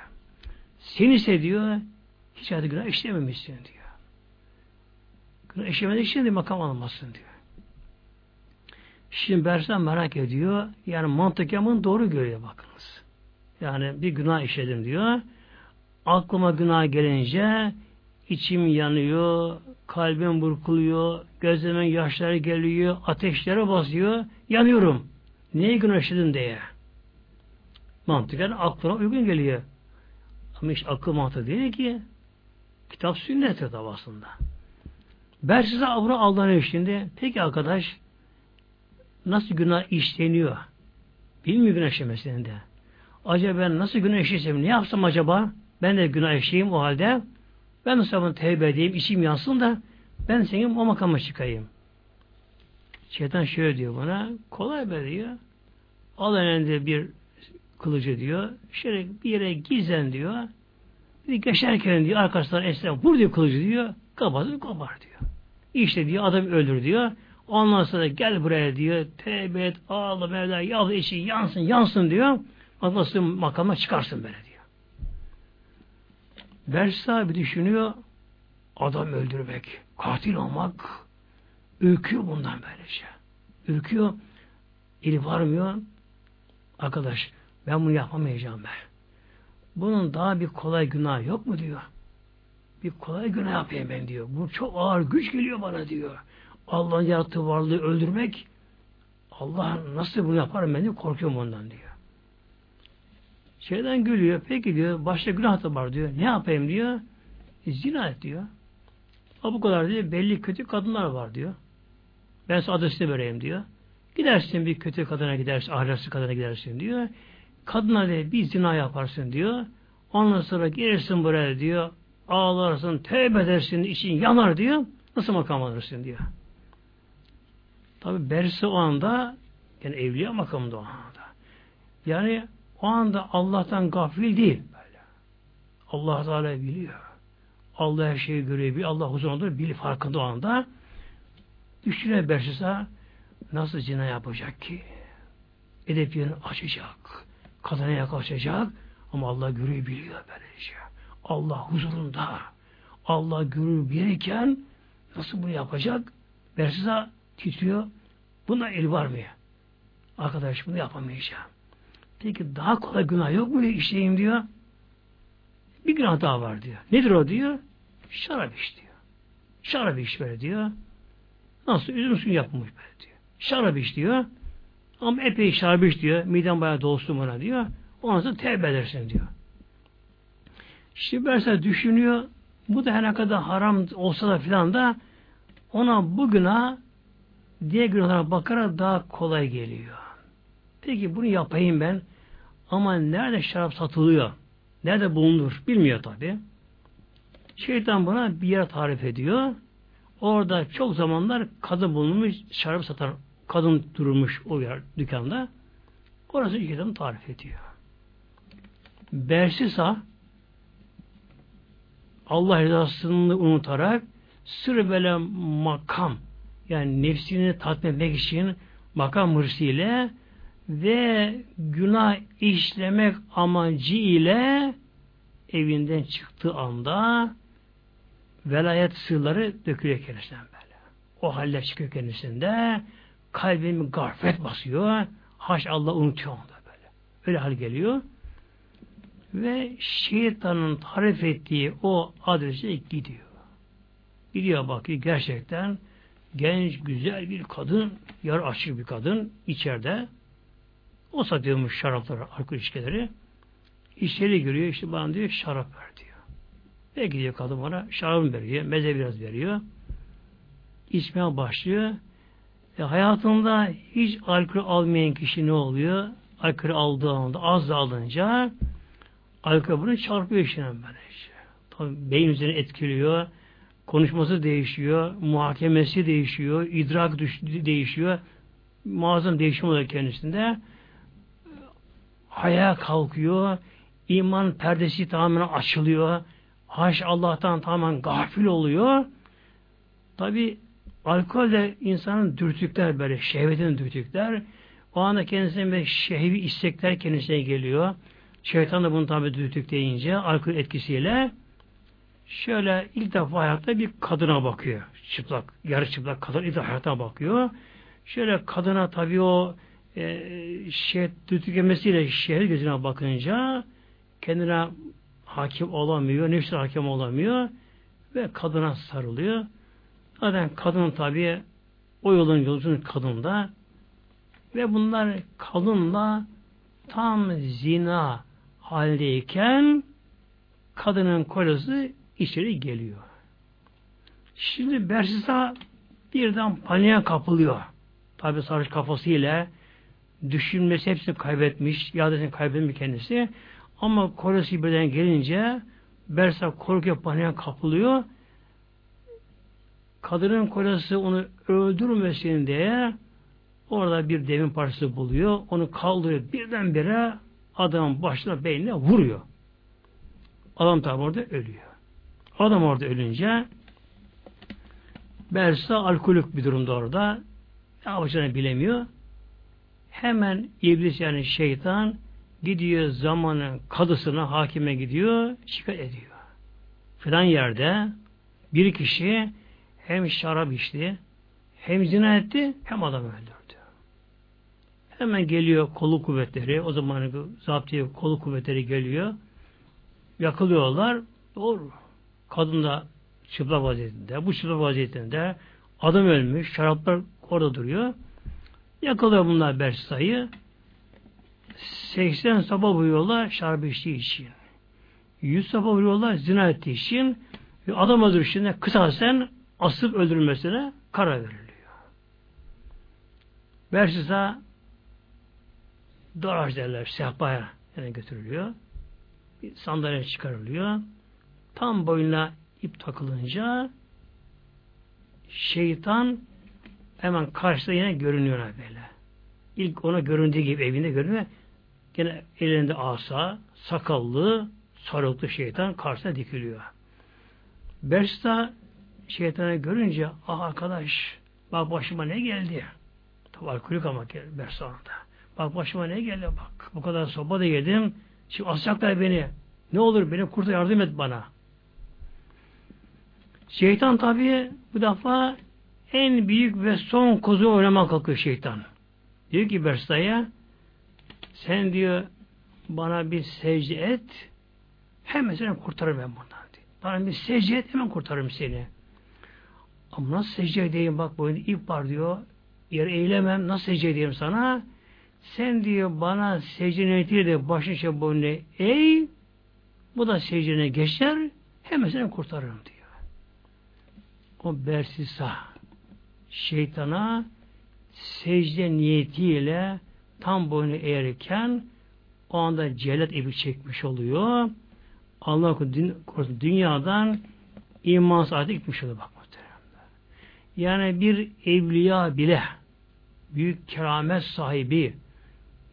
Sen ise diyor hiç hayatı günah işlememişsin diyor. Günah işlemediği için de makam alınmasın diyor. Şimdi Bersan merak ediyor. Yani mantıken doğru görüyor bakınız. Yani bir günah işledim diyor. Aklıma günah gelince içim yanıyor, kalbim burkuluyor, gözlerimin yaşları geliyor, ateşlere basıyor, yanıyorum. Neye günah işledim diye. Mantıken aklına uygun geliyor. Ama hiç akıl mantığı değil ki. Kitap sünnet tabi aslında. Ben size avra Allah'ın eşliğinde peki arkadaş nasıl günah işleniyor? Bilmiyor günah işlemesini de. Acaba ben nasıl günah işlesem ne yapsam acaba? Ben de günah işleyeyim o halde. Ben nasıl bunu tevbe edeyim, içim yansın da ben senin o makama çıkayım. Şeytan şöyle diyor bana, kolay be diyor. Al elinde bir kılıcı diyor. Şöyle bir yere gizlen diyor. Bir geçerken diyor arkadaşlar esnaf vur diyor kılıcı diyor. Kapatıp kopar diyor. İşte diyor adam öldür diyor. Ondan sonra gel buraya diyor. Tevbe et, ağla Mevla, yaz içi yansın, yansın diyor. Nasıl makama çıkarsın böyle diyor. Bersa bir düşünüyor. Adam öldürmek, katil olmak ürküyor bundan böylece. Ürküyor. Eli varmıyor. Arkadaş ben bunu yapamayacağım ben. Bunun daha bir kolay günah yok mu diyor. Bir kolay günah yapayım ben diyor. Bu çok ağır güç geliyor bana diyor. Allah'ın yarattığı varlığı öldürmek Allah nasıl bunu yaparım ben diyor. Korkuyorum ondan diyor. Şeyden gülüyor. Peki diyor. Başta günah da var diyor. Ne yapayım diyor. E, zina et diyor. Ha bu kadar diyor. Belli kötü kadınlar var diyor. Ben size adresini vereyim diyor. Gidersin bir kötü kadına gidersin, ahlaksız kadına gidersin diyor. Kadına bir zina yaparsın diyor. Ondan sonra gelirsin buraya diyor. Ağlarsın, tövbe edersin, için yanar diyor. Nasıl makam alırsın diyor. Tabi Bersi o anda yani evliya makamında o anda. Yani o anda Allah'tan gafil değil. Böyle. Allah Teala biliyor. Allah her şeyi görüyor. Allah huzurunda bilir farkında o anda. Düşüne Bersisa nasıl zina yapacak ki? Yerini açacak. Kadına yaklaşacak. Ama Allah görüyor biliyor böylece. Allah huzurunda. Allah görür bilirken nasıl bunu yapacak? Bersisa titriyor. Buna el var mı? Arkadaş bunu yapamayacağım. Peki daha kolay günah yok mu işleyeyim diyor. Bir günah daha var diyor. Nedir o diyor? Şarap iç diyor. Şarap iç böyle diyor. Nasıl? Üzüm suyu yapmış böyle diyor. Şarap iç diyor. Ama epey şarap iç diyor. Miden bayağı dolsun bana diyor. Ondan sonra tevbe edersin diyor. Şimdi mesela düşünüyor bu da her ne kadar haram olsa da filan da ona bu günah diğer günahlara bakarak daha kolay geliyor. Peki bunu yapayım ben ama nerede şarap satılıyor? Nerede bulunur? Bilmiyor tabi. Şeytan buna bir yer tarif ediyor. Orada çok zamanlar kadın bulunmuş, şarap satan kadın durmuş o yer dükkanda. Orası şeytan tarif ediyor. Bersisa Allah rızasını unutarak sır böyle makam yani nefsini tatmin etmek için makam hırsıyla ve günah işlemek amacı ile evinden çıktığı anda velayet sırları dökülüyor kendisinden böyle. O haller çıkıyor kendisinde. Kalbim gaflet basıyor. Haş Allah unutuyor onda böyle. Öyle hal geliyor. Ve şeytanın tarif ettiği o adrese gidiyor. Gidiyor bakıyor gerçekten genç, güzel bir kadın, yarı açık bir kadın içeride. O satıyormuş şarapları, alkol içkileri. İçeri giriyor, işte bana diyor şarap ver diyor. Ve gidiyor kadın bana şarabını veriyor, meze biraz veriyor. İçmeye başlıyor. E, hayatında hiç alkol almayan kişi ne oluyor? Alkol aldığı anda, az da alınca alkol bunu çarpıyor işine böyle. Işte. Tabii beyin üzerine etkiliyor. Konuşması değişiyor. Muhakemesi değişiyor. idrak değişiyor. Muazzam değişim oluyor kendisinde. Hayal kalkıyor. iman perdesi tamamen açılıyor. Haş Allah'tan tamamen gafil oluyor. Tabi alkol de insanın dürtükler böyle şehvetin dürtükler. O anda kendisine bir şehvi istekler kendisine geliyor. Şeytan da bunu tabi dürtük deyince alkol etkisiyle şöyle ilk defa hayatta bir kadına bakıyor. Çıplak, yarı çıplak kadın ilk defa hayata bakıyor. Şöyle kadına tabi o e, şey dürtüklemesiyle şehir gözüne bakınca kendine hakim olamıyor, nefsine hakim olamıyor ve kadına sarılıyor. Zaten kadın tabi o yolun yolcunun kadında ve bunlar kadınla tam zina haldeyken kadının kocası içeri geliyor. Şimdi Bersisa birden paniğe kapılıyor. Tabi sarhoş kafasıyla düşünmesi hepsini kaybetmiş, iadesini kaybetmiş kendisi. Ama kocası birden gelince Bersa korkuyor, paniğe kapılıyor. Kadının kocası onu öldürmesin diye orada bir devin parçası buluyor. Onu kaldırıyor. Birdenbire adamın başına beynine vuruyor. Adam tabi orada ölüyor. Adam orada ölünce Bersa alkolik bir durumda orada. Ne yapacağını bilemiyor. Hemen iblis yani şeytan gidiyor zamanın kadısına, hakime gidiyor, şikayet ediyor. Filan yerde bir kişi hem şarap içti, hem zina etti, hem adam öldürdü. Hemen geliyor kolu kuvvetleri, o zaman zaptiye kolu kuvvetleri geliyor. Yakılıyorlar. Doğru. Kadın da çıplak vaziyetinde, bu çıplak vaziyetinde adam ölmüş, şaraplar orada duruyor. Yakalıyor bunlar Bersa'yı. 80 sabah vuruyorlar şarap içtiği için. 100 sabah vuruyorlar zina ettiği için adam öldürüşüne kısasen asıp öldürülmesine karar veriliyor. Bersisa daraj derler sehpaya yani götürülüyor. Bir sandalye çıkarılıyor. Tam boyuna ip takılınca şeytan hemen karşıda yine görünüyor böyle. İlk ona göründüğü gibi evinde görünüyor. Gene elinde asa, sakallı, sarıklı şeytan karşısına dikiliyor. Bersta şeytanı görünce ah arkadaş bak başıma ne geldi. Tabi alkolik ama Bersa'nda. Bak başıma ne geldi bak. Bu kadar soba da yedim. Şimdi asacaklar beni. Ne olur beni kurtar yardım et bana. Şeytan tabi bu defa en büyük ve son kozu oynamak kalkıyor şeytan. Diyor ki Bersa'ya sen diyor bana bir secde et hemen seni kurtarırım ben bundan diyor. Bana bir secde et hemen kurtarırım seni. Ama nasıl secde edeyim bak boyunda ip var diyor. Yer eğilemem nasıl secde edeyim sana? Sen diyor bana secde niyetiyle de başın şey boyunda eğ bu da secdene geçer hemen seni kurtarırım diyor. O bersisa şeytana secde niyetiyle tam boynu eğerken o anda cellat evi çekmiş oluyor. Allah korusun dünyadan iman saati gitmiş oluyor bak. Yani bir evliya bile büyük keramet sahibi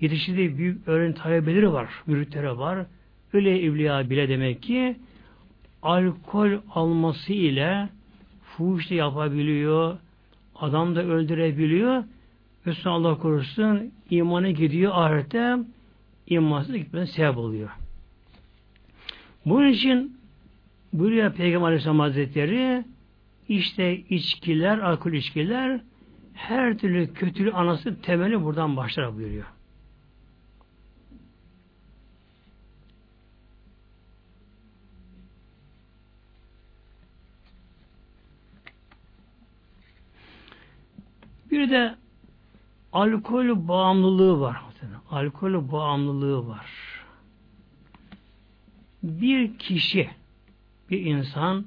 yetiştirdiği büyük öğrenim talebeleri var, müritleri var. Öyle evliya bile demek ki alkol alması ile fuhuş da yapabiliyor, adam da öldürebiliyor. Ve Allah korusun imanı gidiyor ahirette imansız gitmesine sebep oluyor. Bunun için buyuruyor Peygamber Aleyhisselam Hazretleri işte içkiler, alkol içkiler her türlü kötülüğü anası temeli buradan başlar buyuruyor. Bir de alkol bağımlılığı var. Alkol bağımlılığı var. Bir kişi, bir insan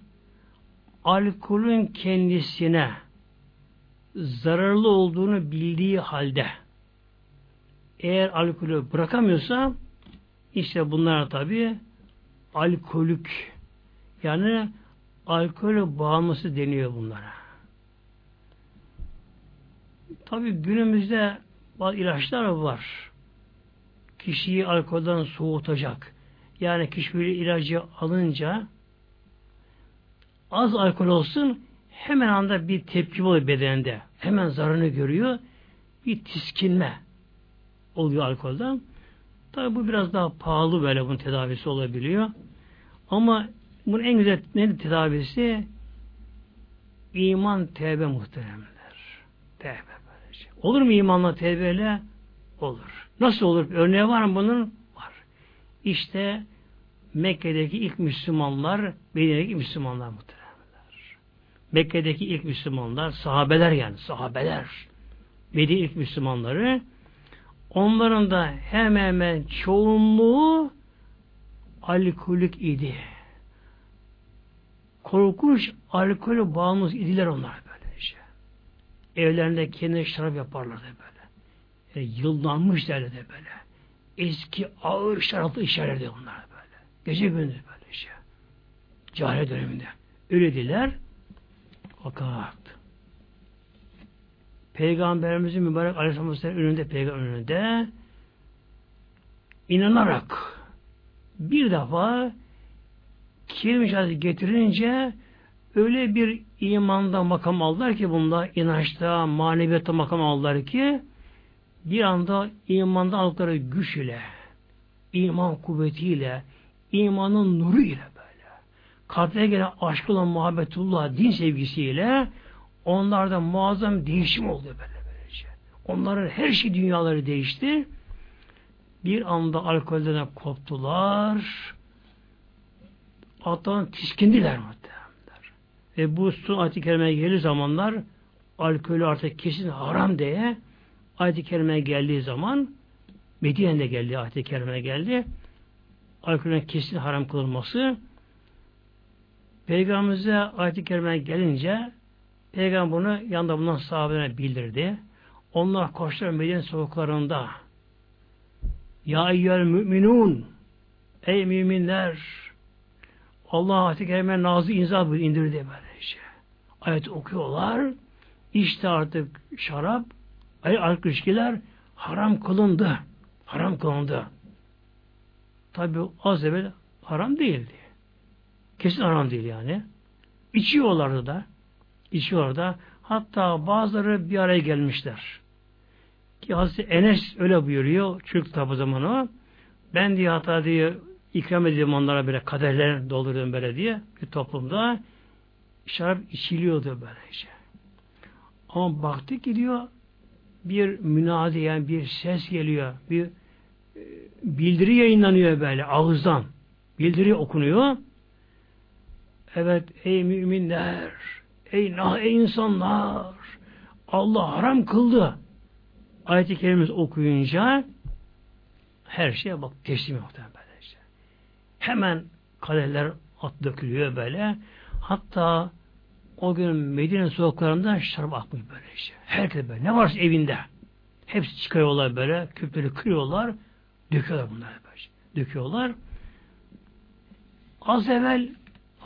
alkolün kendisine zararlı olduğunu bildiği halde eğer alkolü bırakamıyorsa işte bunlar tabi alkolük yani alkolü bağımlısı deniyor bunlara. Tabi günümüzde bazı ilaçlar var. Kişiyi alkolden soğutacak. Yani kişi bir ilacı alınca az alkol olsun hemen anda bir tepki oluyor bedeninde. Hemen zararını görüyor. Bir tiskinme oluyor alkolden. Tabi bu biraz daha pahalı böyle bunun tedavisi olabiliyor. Ama bunun en güzel ne tedavisi? İman tevbe muhteremler. Tevbe. Olur mu imanla tevbeyle? Olur. Nasıl olur? Örneği var mı bunun? Var. İşte Mekke'deki ilk Müslümanlar, Medine'deki Müslümanlar muhtemelen. Mekke'deki ilk Müslümanlar, sahabeler yani, sahabeler. Medine ilk Müslümanları, onların da hemen hemen çoğunluğu alkolik idi. Korkunç alkolü bağımlısı idiler onlar evlerinde kendine şarap yaparlardı böyle. Yani yıllanmış derdi böyle. Eski ağır şaraplı içerlerdi onlar böyle. Gece gündüz böyle şey. Cahil döneminde. Öyle diler. Fakat Peygamberimizin mübarek aleyhisselam önünde peygamber önünde inanarak bir defa kelime getirince öyle bir imanda makam aldılar ki bunda inançta, maneviyatta makam aldılar ki bir anda imanda aldıkları güç ile iman kuvvetiyle imanın nuru ile böyle kalplerine gelen aşk olan muhabbetullah din sevgisiyle onlarda muazzam değişim oldu böyle böylece. Onların her şey dünyaları değişti. Bir anda alkolden koptular. Hatta tiskindiler hatta. Ve bu su ayet-i kerimeye geldiği zamanlar alkolü artık kesin haram diye ayet-i kerimeye geldiği zaman Medine'de geldi ayet-i kerimeye geldi. Alkolün kesin haram kılınması Peygamberimize ayet-i kerimeye gelince Peygamber bunu yanında bulunan sahabelerine bildirdi. Onlar koştular Medine sokaklarında Ya eyyel müminun Ey müminler Allah ayet-i kerime nazı inzal indirdi böylece. Ayet okuyorlar. İşte artık şarap, alkol ilişkiler haram kılındı. Haram kılındı. Tabi az evvel haram değildi. Kesin haram değil yani. İçiyorlardı da. İçiyorlar da. Hatta bazıları bir araya gelmişler. Ki Hazreti Enes öyle buyuruyor. Çünkü tabi zamanı ben diye hatta diye ikram ediyordum onlara böyle kaderler doldurdum böyle diye bir toplumda şarap içiliyordu böyle işte. Ama baktık gidiyor bir münadi yani bir ses geliyor. Bir e, bildiri yayınlanıyor böyle ağızdan. Bildiri okunuyor. Evet ey müminler ey nah ey insanlar Allah haram kıldı. Ayet-i kerimemiz okuyunca her şeye bak teslim muhtemelen. Hemen kadeller at dökülüyor böyle. Hatta o gün Medine sokaklarında şarap akmış böyle işte. Herkes böyle. Ne varsa evinde. Hepsi çıkarıyorlar böyle. Küpleri kırıyorlar. Döküyorlar bunları böyle. Döküyorlar. Az evvel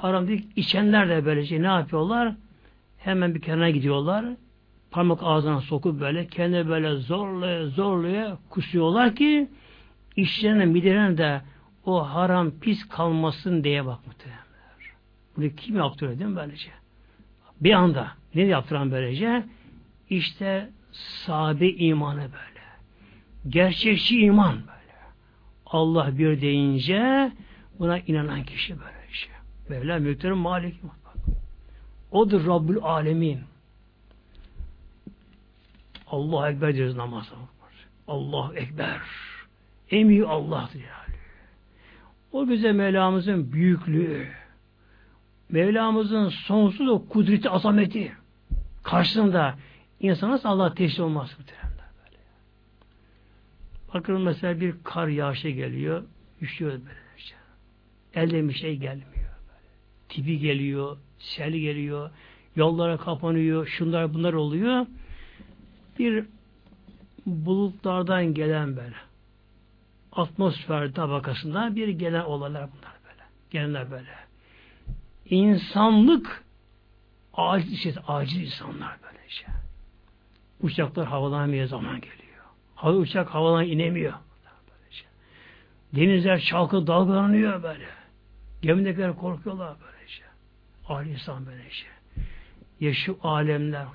haramdaki içenler de böylece ne yapıyorlar? Hemen bir kenara gidiyorlar. Parmak ağzına sokup böyle kendi böyle zorlaya zorlaya kusuyorlar ki işlerine midelerine de o haram pis kalmasın diye bak muhtemelenler. Bunu kim yaptırıyor değil mi böylece? Bir anda ne yaptıran böylece? İşte sahabe imanı böyle. Gerçekçi iman böyle. Allah bir deyince buna inanan kişi böyle şey. Mevla Mülklerin Malik. Odur Rabbül Alemin. Allah Ekber diyoruz namazda. Allah Ekber. En büyük Allah'tır yani. O bize Mevlamızın büyüklüğü, Mevlamızın sonsuz o kudreti, azameti karşısında insan nasıl Allah teşhis olmaz böyle. Bakın mesela bir kar yağışı geliyor, üşüyor böyle. Elde bir şey gelmiyor. Tipi geliyor, sel geliyor, yollara kapanıyor, şunlar bunlar oluyor. Bir bulutlardan gelen böyle atmosfer tabakasında bir gelen olaylar bunlar böyle. Gelenler böyle. İnsanlık acil, şey, acil insanlar böyle şey. Uçaklar havalanmaya zaman geliyor. Hava uçak havadan inemiyor. Denizler çalkı dalgalanıyor böyle. Gemidekiler korkuyorlar böyle Acil insan böyle şey. Şu alemler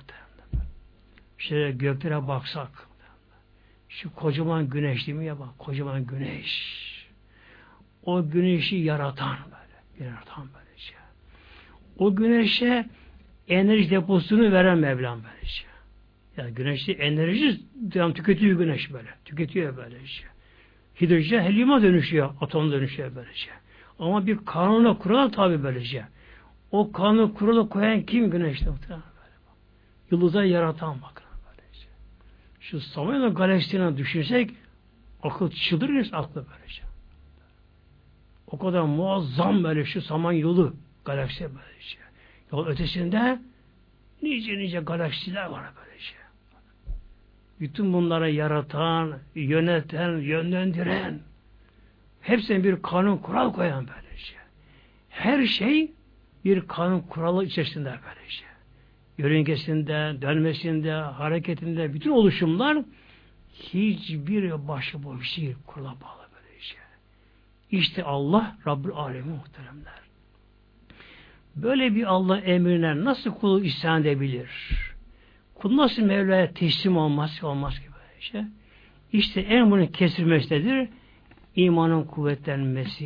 şöyle göklere baksak şu kocaman güneş değil mi ya bak kocaman güneş. O güneşi yaratan böyle. Yaratan böyle şey. O güneşe enerji deposunu veren Mevlam böyle şey. Yani güneşte enerji devam tüketiyor güneş böyle. Tüketiyor böyle şey. Hidrojen helyuma dönüşüyor. Atom dönüşüyor böyle şey. Ama bir kanuna kural tabi böyle şey. O kanunu kuralı koyan kim güneşte muhtemelen böyle. Yıldıza yaratan bakın şu Samanyolu galaksisine düşünsek akıl çıldırırız aklı böylece. O kadar muazzam böyle şu Samanyolu galaksi böylece. Yol ötesinde nice nice galaksiler var böylece. Bütün bunlara yaratan, yöneten, yönlendiren, hepsine bir kanun kural koyan böylece. Her şey bir kanun kuralı içerisinde böylece yörüngesinde, dönmesinde, hareketinde bütün oluşumlar hiçbir başıboş değil, kurula bağlı böyle şey. İşte Allah Rabbül Alemi muhteremler. Böyle bir Allah emrine nasıl kulu isyan edebilir? Kul nasıl Mevla'ya teslim olmaz, olmaz gibi böyle şey. İşte en bunun kesilmesidir imanın kuvvetlenmesi.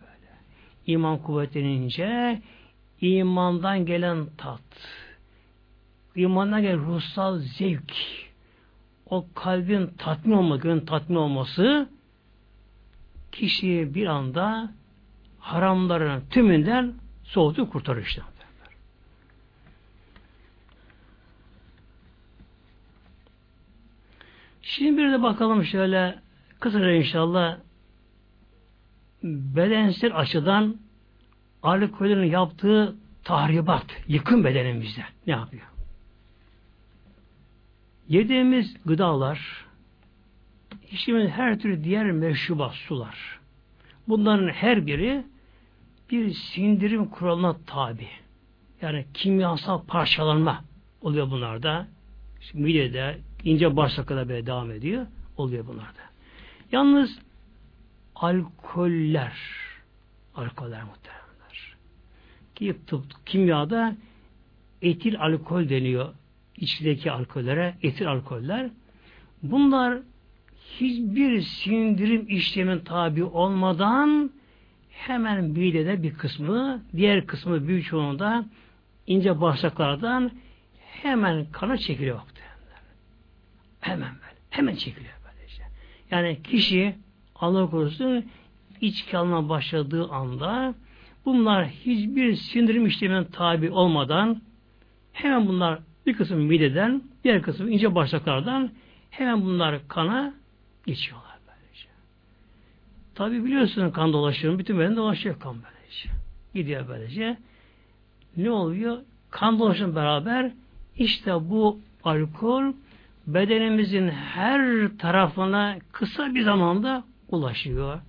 Böyle. İman kuvvetlenince imandan gelen tat, imandan gelen ruhsal zevk, o kalbin tatmin olması, gönlün tatmin olması kişiyi bir anda haramların tümünden soğutup kurtarır işte. Şimdi bir de bakalım şöyle kısaca inşallah bedensel açıdan alkolün yaptığı tahribat, yıkım bedenimizde ne yapıyor? Yediğimiz gıdalar, içtiğimiz her türlü diğer meşrubat, sular. Bunların her biri bir sindirim kuralına tabi. Yani kimyasal parçalanma oluyor bunlarda. İşte midede, ince bağırsakta böyle devam ediyor. Oluyor bunlarda. Yalnız alkoller, alkoller muhtemelenler. Ki tıp, kimyada etil alkol deniyor içindeki alkollere, etil alkoller. Bunlar hiçbir sindirim işlemin tabi olmadan hemen midede bir kısmı, diğer kısmı büyük çoğunda ince bağırsaklardan hemen kana çekiliyor. Hemen böyle. Hemen çekiliyor böylece. Yani kişi Allah korusun içki alma başladığı anda bunlar hiçbir sindirim işleminin tabi olmadan hemen bunlar bir kısım mideden, diğer kısım ince bağırsaklardan hemen bunlar kana geçiyorlar böylece. Tabi biliyorsunuz kan dolaşıyor. Bütün beden dolaşıyor kan böylece. Gidiyor böylece. Ne oluyor? Kan dolaşım beraber işte bu alkol bedenimizin her tarafına kısa bir zamanda ulaşıyor.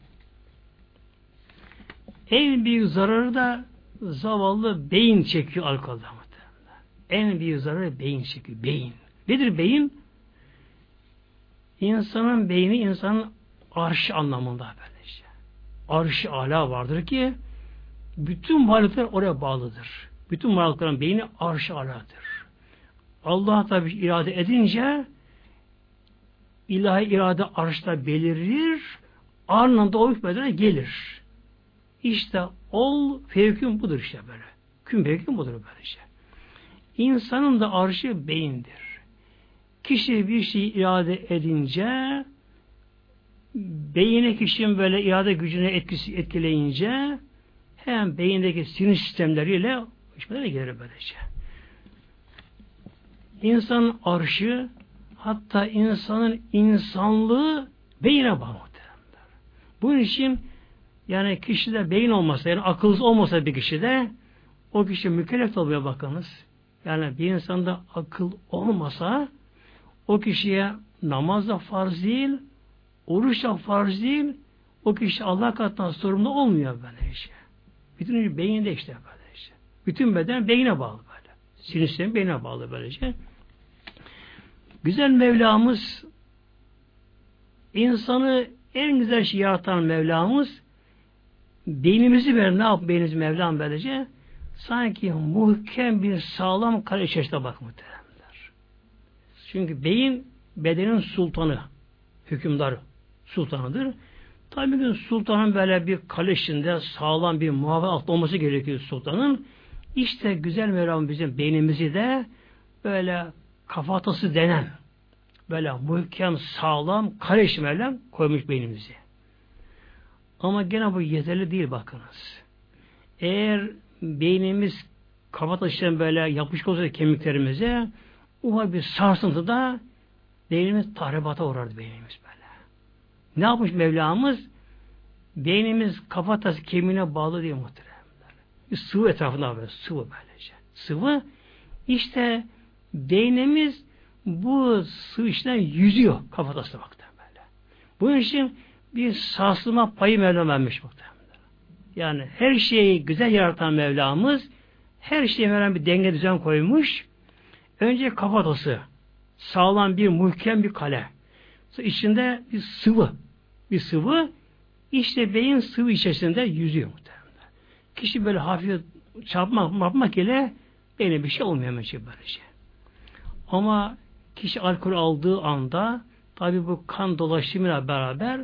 En büyük zararı da zavallı beyin çekiyor alkolden en büyük zararı beyin çekiyor. Beyin. Nedir beyin? İnsanın beyni insanın arş anlamında böyle işte. Arş ala vardır ki bütün varlıklar oraya bağlıdır. Bütün varlıkların beyni arş aladır. Allah tabi irade edince ilahi irade arşta belirir, ardından o hükmedene gelir. İşte ol fevkün budur işte böyle. Kün fevkün budur böyle işte. İnsanın da arşı beyindir. Kişi bir şey irade edince beyine kişinin böyle irade gücüne etkisi etkileyince hem beyindeki sinir sistemleriyle hükmedene gelir böylece. İnsanın arşı hatta insanın insanlığı beyine bağlı. Bunun için yani kişide beyin olmasa yani akılsız olmasa bir kişide o kişi mükellef oluyor bakınız. Yani bir insanda akıl olmasa o kişiye namaz da farz değil, oruç da farz değil, o kişi Allah katından sorumlu olmuyor böyle işte. Bütün beyinde işte böyle işte. Bütün beden beyine bağlı böyle. Sinir sistemi beyine bağlı böylece. Güzel Mevlamız insanı en güzel şey yaratan Mevlamız beynimizi ver ne yap beynimizi Mevlam böylece sanki muhkem bir sağlam kare içerisinde bak. Çünkü beyin bedenin sultanı, hükümdar sultanıdır. Tabi gün sultanın böyle bir kale içinde sağlam bir muhafaza altında olması gerekiyor sultanın. İşte güzel Mevlam bizim beynimizi de böyle kafatası denen böyle muhkem, sağlam, kare Mevlam koymuş beynimizi. Ama gene bu yeterli değil bakınız. Eğer beynimiz kafa taşıyan böyle yapışık olsa kemiklerimize ufak bir sarsıntıda beynimiz tahribata uğrardı beynimiz böyle. Ne yapmış Mevlamız? Beynimiz kafatası kemiğine bağlı diye muhteremler. Bir sıvı etrafında böyle sıvı böylece. Sıvı işte beynimiz bu sıvı içinden yüzüyor kafatasına baktı böyle. Bunun için bir sarsılma payı Mevlam vermiş muhtemelen. Yani her şeyi güzel yaratan Mevlamız her şeye Mevlam bir denge düzen koymuş. Önce kafatası sağlam bir muhkem bir kale. Sonra içinde bir sıvı. Bir sıvı işte beyin sıvı içerisinde yüzüyor muhtemelen. Kişi böyle hafif çarpmak yapmak ile beyne bir şey olmuyor hemen şey böyle şey. Ama kişi alkol aldığı anda tabi bu kan dolaşımıyla beraber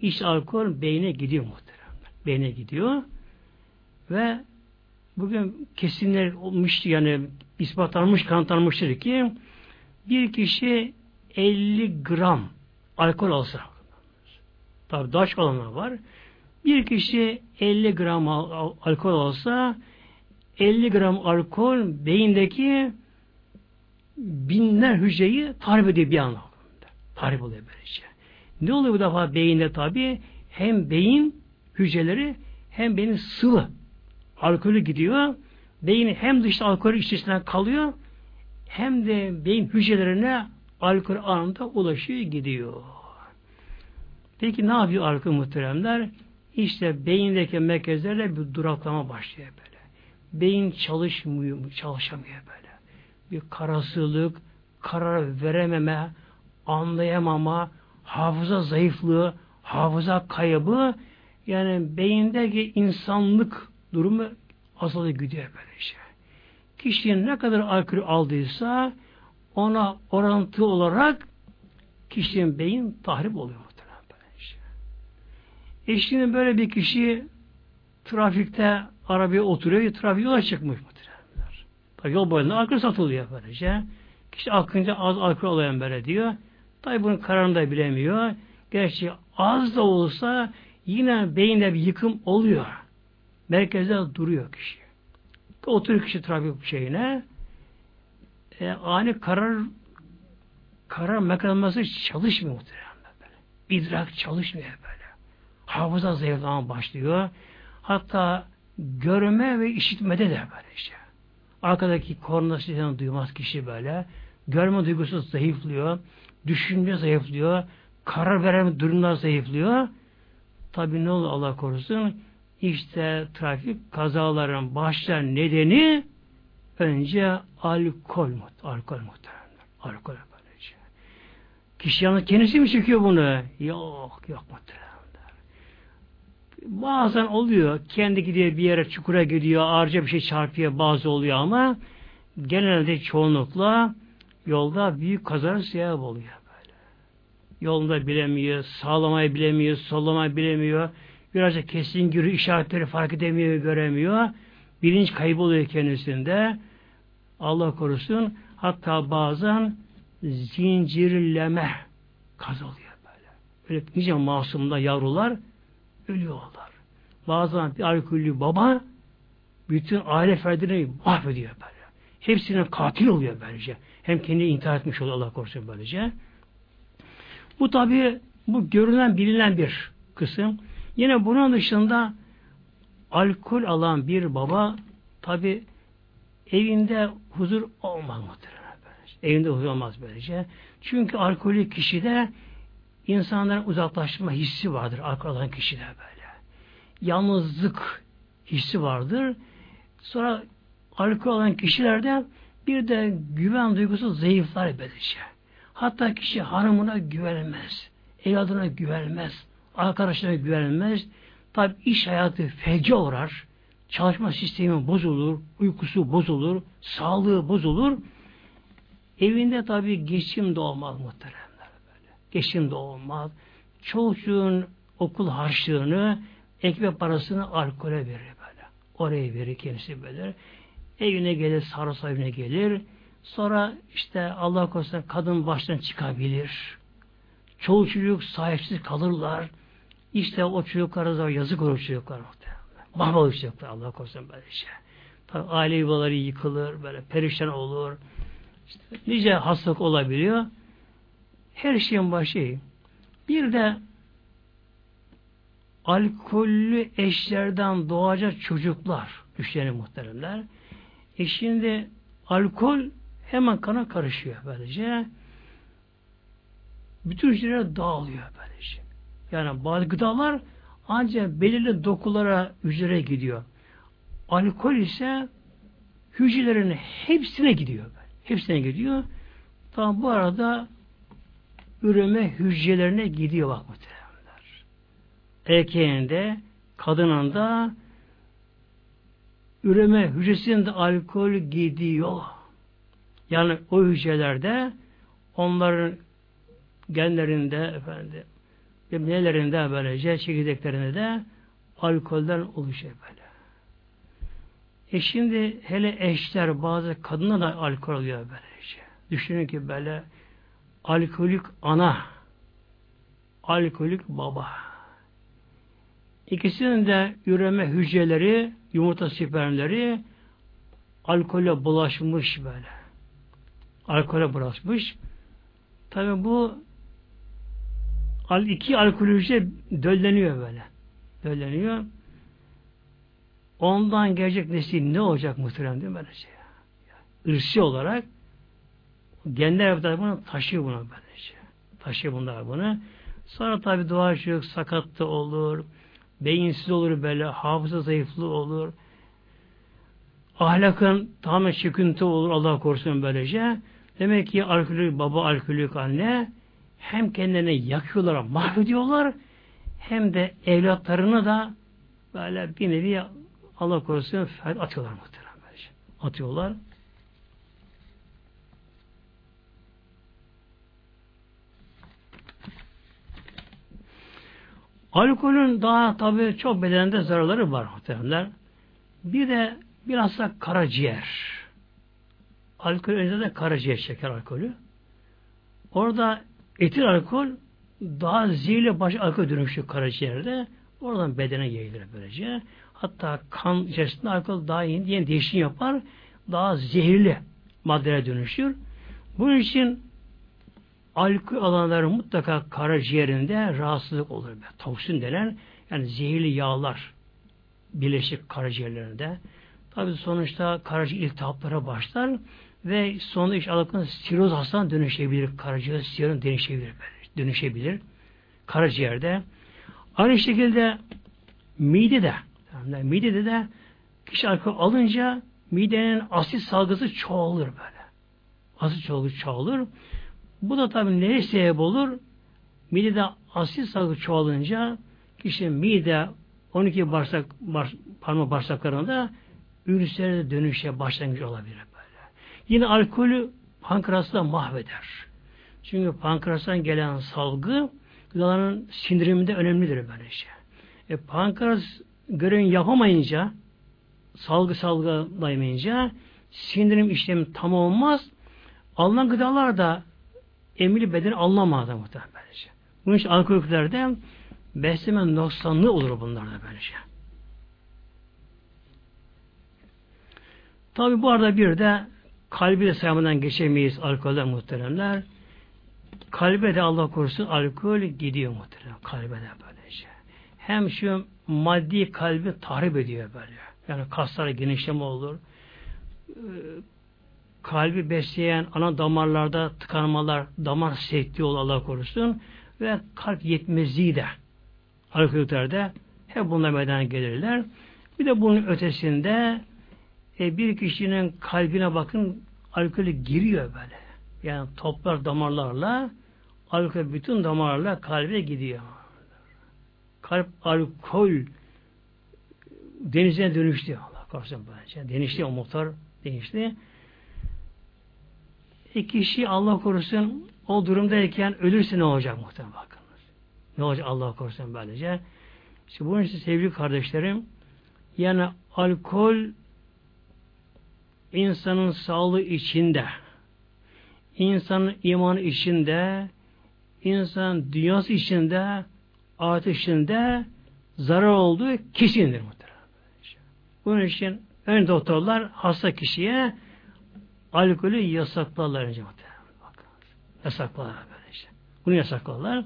iç alkol beyne gidiyor muhtemelen. Beyne gidiyor ve bugün kesinler olmuş yani ispatlanmış, kanıtlanmıştır ki bir kişi 50 gram alkol alsa tabi daha çok olanlar var bir kişi 50 gram alkol alsa 50 gram alkol beyindeki binler hücreyi tahrip ediyor bir anda. Tahrip oluyor böylece. Ne oluyor bu defa beyinde tabi? Hem beyin hücreleri hem beyin sıvı. Alkolü gidiyor. Beyin hem dışta alkol içerisinden kalıyor hem de beyin hücrelerine alkol anında ulaşıyor gidiyor. Peki ne yapıyor alkol muhteremler? İşte beyindeki merkezlerle bir duraklama başlıyor böyle. Beyin çalışmıyor, çalışamıyor böyle bir karasılık, karar verememe, anlayamama, hafıza zayıflığı, hafıza kaybı yani beyindeki insanlık durumu asıl gidiyor böyle şey. Kişinin ne kadar alkol aldıysa ona orantı olarak kişinin beyin tahrip oluyor muhtemelen böyle şey. E şimdi böyle bir kişi trafikte arabaya oturuyor, trafik yola çıkmış mı? Tabi yol boyunda alkol satılıyor böylece. Kişi akınca az alkol olayan böyle diyor. Tabi bunun kararını da bilemiyor. Gerçi az da olsa yine beyinde bir yıkım oluyor. Merkezde duruyor kişi. Oturuyor kişi trafik şeyine. E, ani karar karar mekanizması çalışmıyor muhtemelen böyle. İdrak çalışmıyor böyle. Hafıza zayıflama başlıyor. Hatta görme ve işitmede de böyle işte. Arkadaki korna sesini duymaz kişi böyle. Görme duygusu zayıflıyor. Düşünce zayıflıyor. Karar vereme durumlar zayıflıyor. Tabi ne olur Allah korusun? İşte trafik kazaların başlar nedeni önce alkol alkol muhtemelen. Alkol böylece. Kişi yalnız kendisi mi çekiyor bunu? Yok, yok muhtemelen. bazen oluyor. Kendi gidiyor bir yere çukura gidiyor, ağırca bir şey çarpıyor bazı oluyor ama genelde çoğunlukla yolda büyük kazara sebep oluyor böyle. Yolunda bilemiyor, sağlamayı bilemiyor, sollamayı bilemiyor. Birazcık kesin gürü işaretleri fark edemiyor, göremiyor. Bilinç kayboluyor kendisinde. Allah korusun. Hatta bazen zincirleme kazalıyor böyle. Öyle nice masumda yavrular ölüyorlar. Bazen bir alkollü baba bütün aile ferdilerini mahvediyor böyle. Hepsinin katil oluyor böylece. Hem kendi intihar etmiş oluyor Allah korusun böylece. Bu tabi bu görünen bilinen bir kısım. Yine bunun dışında alkol alan bir baba tabi evinde huzur olmaz muhtemelen. Evinde huzur olmaz böylece. Çünkü alkolü kişide insanların uzaklaşma hissi vardır alkol alan kişide böyle. Yalnızlık hissi vardır. Sonra alkol alan kişilerde bir de güven duygusu zayıflar böylece. Hatta kişi hanımına güvenmez, evladına güvenmez, arkadaşlarına güvenmez. Tabi iş hayatı felce uğrar, çalışma sistemi bozulur, uykusu bozulur, sağlığı bozulur. Evinde tabi geçim de olmaz muhteremler böyle. Geçim de olmaz. Çocuğun okul harçlığını, ekmek parasını alkole verir böyle. Oraya verir kendisi böyle. Evine gelir, sarı evine gelir. Sonra işte Allah korusun kadın baştan çıkabilir. Çoğu çocuk sahipsiz kalırlar. İşte o çocuklara da yazık olur çocuklar. Mahvolur çocuklar Allah korusun böyle şey. Tabii aile yuvaları yıkılır, böyle perişan olur. İşte nice hastalık olabiliyor. Her şeyin başı. Bir de alkollü eşlerden doğacak çocuklar düşlerini muhteremler. E şimdi alkol hemen kana karışıyor böylece. Bütün hücrelere dağılıyor böylece. Yani bazı gıdalar ancak belirli dokulara hücreye gidiyor. Alkol ise hücrelerin hepsine gidiyor. Hepsine gidiyor. Tam bu arada üreme hücrelerine gidiyor bak muhtemelenler. Erkeğinde, kadınında üreme hücresinde alkol gidiyor. Yani o hücrelerde onların genlerinde efendim nelerinde böylece çekirdeklerinde de alkolden oluşuyor böyle. E şimdi hele eşler bazı kadına da alkol oluyor böylece. Düşünün ki böyle alkolik ana alkolik baba. İkisinin de üreme hücreleri, yumurta spermleri alkole bulaşmış böyle. Alkole bulaşmış. Tabi bu iki alkol hücre dölleniyor böyle. Dölleniyor. Ondan gelecek nesil ne olacak muhterem değil mi böylece? Şey? Irsi olarak genler bunu taşıyor bunu böylece. Taşıyor bunlar bunu. Sonra tabi doğal çocuk sakat da olur, beyinsiz olur böyle, hafıza zayıflığı olur, ahlakın tamamen çıkıntı olur Allah korusun böylece. Demek ki alkolik baba, alkolik anne hem kendilerini yakıyorlar, mahvediyorlar hem de evlatlarını da böyle bir nevi Allah korusun atıyorlar muhtemelen. Atıyorlar. Alkolün daha tabi çok bedende zararları var muhtemelenler. Bir de biraz da karaciğer. Alkol önce de karaciğer şeker alkolü. Orada etil alkol daha zehirli baş alkol dönüşüyor karaciğerde. Oradan bedene yayılır böylece. Hatta kan içerisinde alkol daha yeni, yeni değişim yapar. Daha zehirli maddelere dönüşür. Bunun için alkol alanların mutlaka karaciğerinde rahatsızlık olur. Toksin denen yani zehirli yağlar birleşik karaciğerlerinde. Tabi sonuçta karaciğer iltihaplara başlar ve sonunda iş alakın siroz hastalığına dönüşebilir. Karaciğer siroz dönüşebilir. Dönüşebilir. Karaciğerde. Aynı şekilde mide de yani midede de kişi alkol alınca midenin asit salgısı çoğalır böyle. Asit salgısı çoğalır. Bu da tabi neye sebep olur? Midede asit salgı çoğalınca kişi mide 12 bağırsak, bar, parmak bağırsaklarında ülsere dönüşe başlangıç olabilir böyle. Yine alkolü pankreası da mahveder. Çünkü pankreastan gelen salgı gıdaların sindiriminde önemlidir böylece. Şey. E, pankreas görevini yapamayınca salgı salgılayamayınca sindirim işlemi tam olmaz. Alınan gıdalar da emili beden alınamaz muhtemelen böylece. Bunun için alkoliklerde besleme noksanlığı olur bunlarda böylece. Tabi bu arada bir de kalbi de saymadan geçemeyiz alkolden muhteremler. Kalbe de Allah korusun alkol gidiyor muhterem. Kalbe de böylece. Hem şu maddi kalbi tahrip ediyor böyle. Yani kaslara genişleme olur. Kalbi besleyen ana damarlarda tıkanmalar, damar sekti olur Allah korusun. Ve kalp yetmezliği de alkollerde hep bunlar meydana gelirler. Bir de bunun ötesinde e, bir kişinin kalbine bakın alkolü giriyor böyle. Yani toplar damarlarla alkol bütün damarlarla kalbe gidiyor. Kalp alkol denize dönüştü. Allah korusun böylece. Denişti o motor değişti. E kişi Allah korusun o durumdayken ölürse ne olacak muhtemelen bakınız. Ne olacak Allah korusun böylece. İşte bunun için sevgili kardeşlerim yani alkol insanın sağlığı içinde insanın imanı içinde insan dünyası içinde ahiret içinde zarar olduğu kesindir muhtemelen. Bunun için ön doktorlar hasta kişiye alkolü yasaklarlar. Yasaklarlar böyle işte. Bunu yasaklarlar.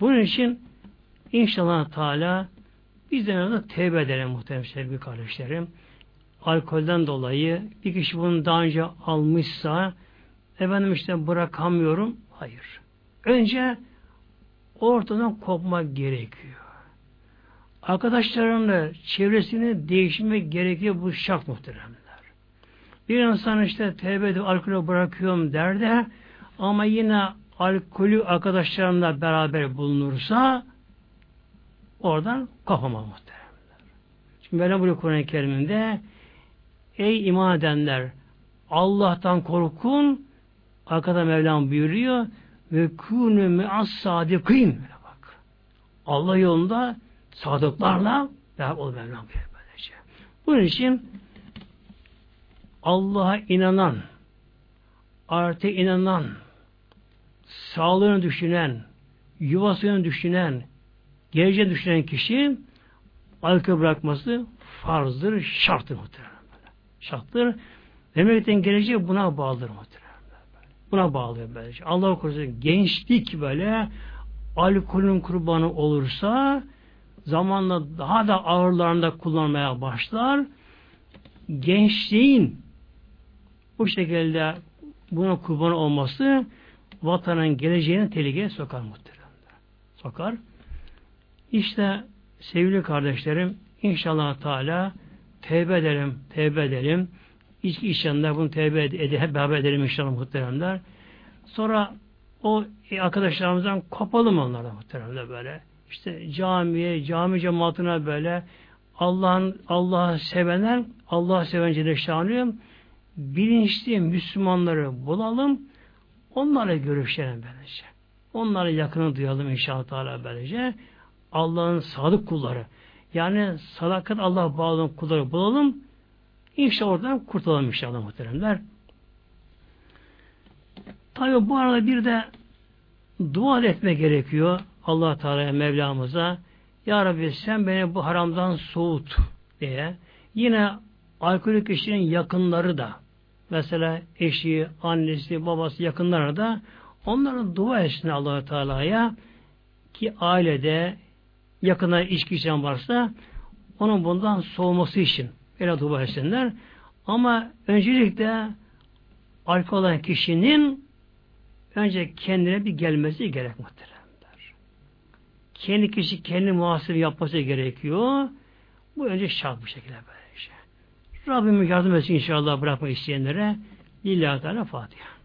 Bunun için inşallah Teala biz de de tevbe edelim muhtemelen sevgili kardeşlerim. Alkolden dolayı bir kişi bunu daha önce almışsa efendim işte bırakamıyorum. Hayır. Önce ortadan kopmak gerekiyor. Arkadaşlarınla çevresini değişmek gerekiyor. Bu şart muhteremler. Bir insan işte tevbe edip alkolü bırakıyorum der de ama yine alkolü arkadaşlarımla beraber bulunursa oradan kopama muhteremler. Şimdi Mevlam buyuruyor Kur'an-ı Kerim'inde Ey iman edenler Allah'tan korkun arkada Mevlam buyuruyor ve kûnü me'as sadikin bak. Allah yolunda sadıklarla beraber ol Mevlam böylece. Bunun için Allah'a inanan, artı inanan, sağlığını düşünen, yuvasını düşünen, geleceğini düşünen kişi alkol bırakması farzdır, şarttır muhtemelen. Şarttır. Memleketin geleceği buna bağlıdır muhtemelen. Buna bağlıyor böylece. Allah korusun gençlik böyle alkolün kurbanı olursa zamanla daha da ağırlarında kullanmaya başlar. Gençliğin bu şekilde buna kurban olması vatanın geleceğini tehlikeye sokar muhtemelen. Sokar. İşte sevgili kardeşlerim inşallah Teala tevbe edelim, tevbe edelim. İçki içenler bunu tevbe edip hep beraber edelim inşallah muhteremler. Sonra o arkadaşlarımızdan kopalım onlardan muhteremler böyle. İşte camiye, cami cemaatine böyle Allah'ın Allah'ı sevenler, Allah'ı seven Celle bilinçli Müslümanları bulalım, onlarla görüşelim böylece. Onlara yakını duyalım inşallah Teala böylece. Allah'ın sadık kulları. Yani sadakat Allah bağlı kulları bulalım. İnşallah oradan kurtulalım inşallah muhteremler. Tabi bu arada bir de dua etme gerekiyor allah Teala'ya Mevlamıza. Ya Rabbi sen beni bu haramdan soğut diye. Yine alkolik kişinin yakınları da mesela eşi, annesi, babası yakınları da onların dua etsin allah Teala'ya ki ailede yakına içki içen varsa onun bundan soğuması için öyle dua etsinler. Ama öncelikle alkol olan kişinin önce kendine bir gelmesi gerek muhteremler. Kendi kişi kendi muhasebe yapması gerekiyor. Bu önce şart bu şekilde böyle. Rabbim yardım etsin inşallah bırakma isteyenlere. Lillahi Teala Fatiha.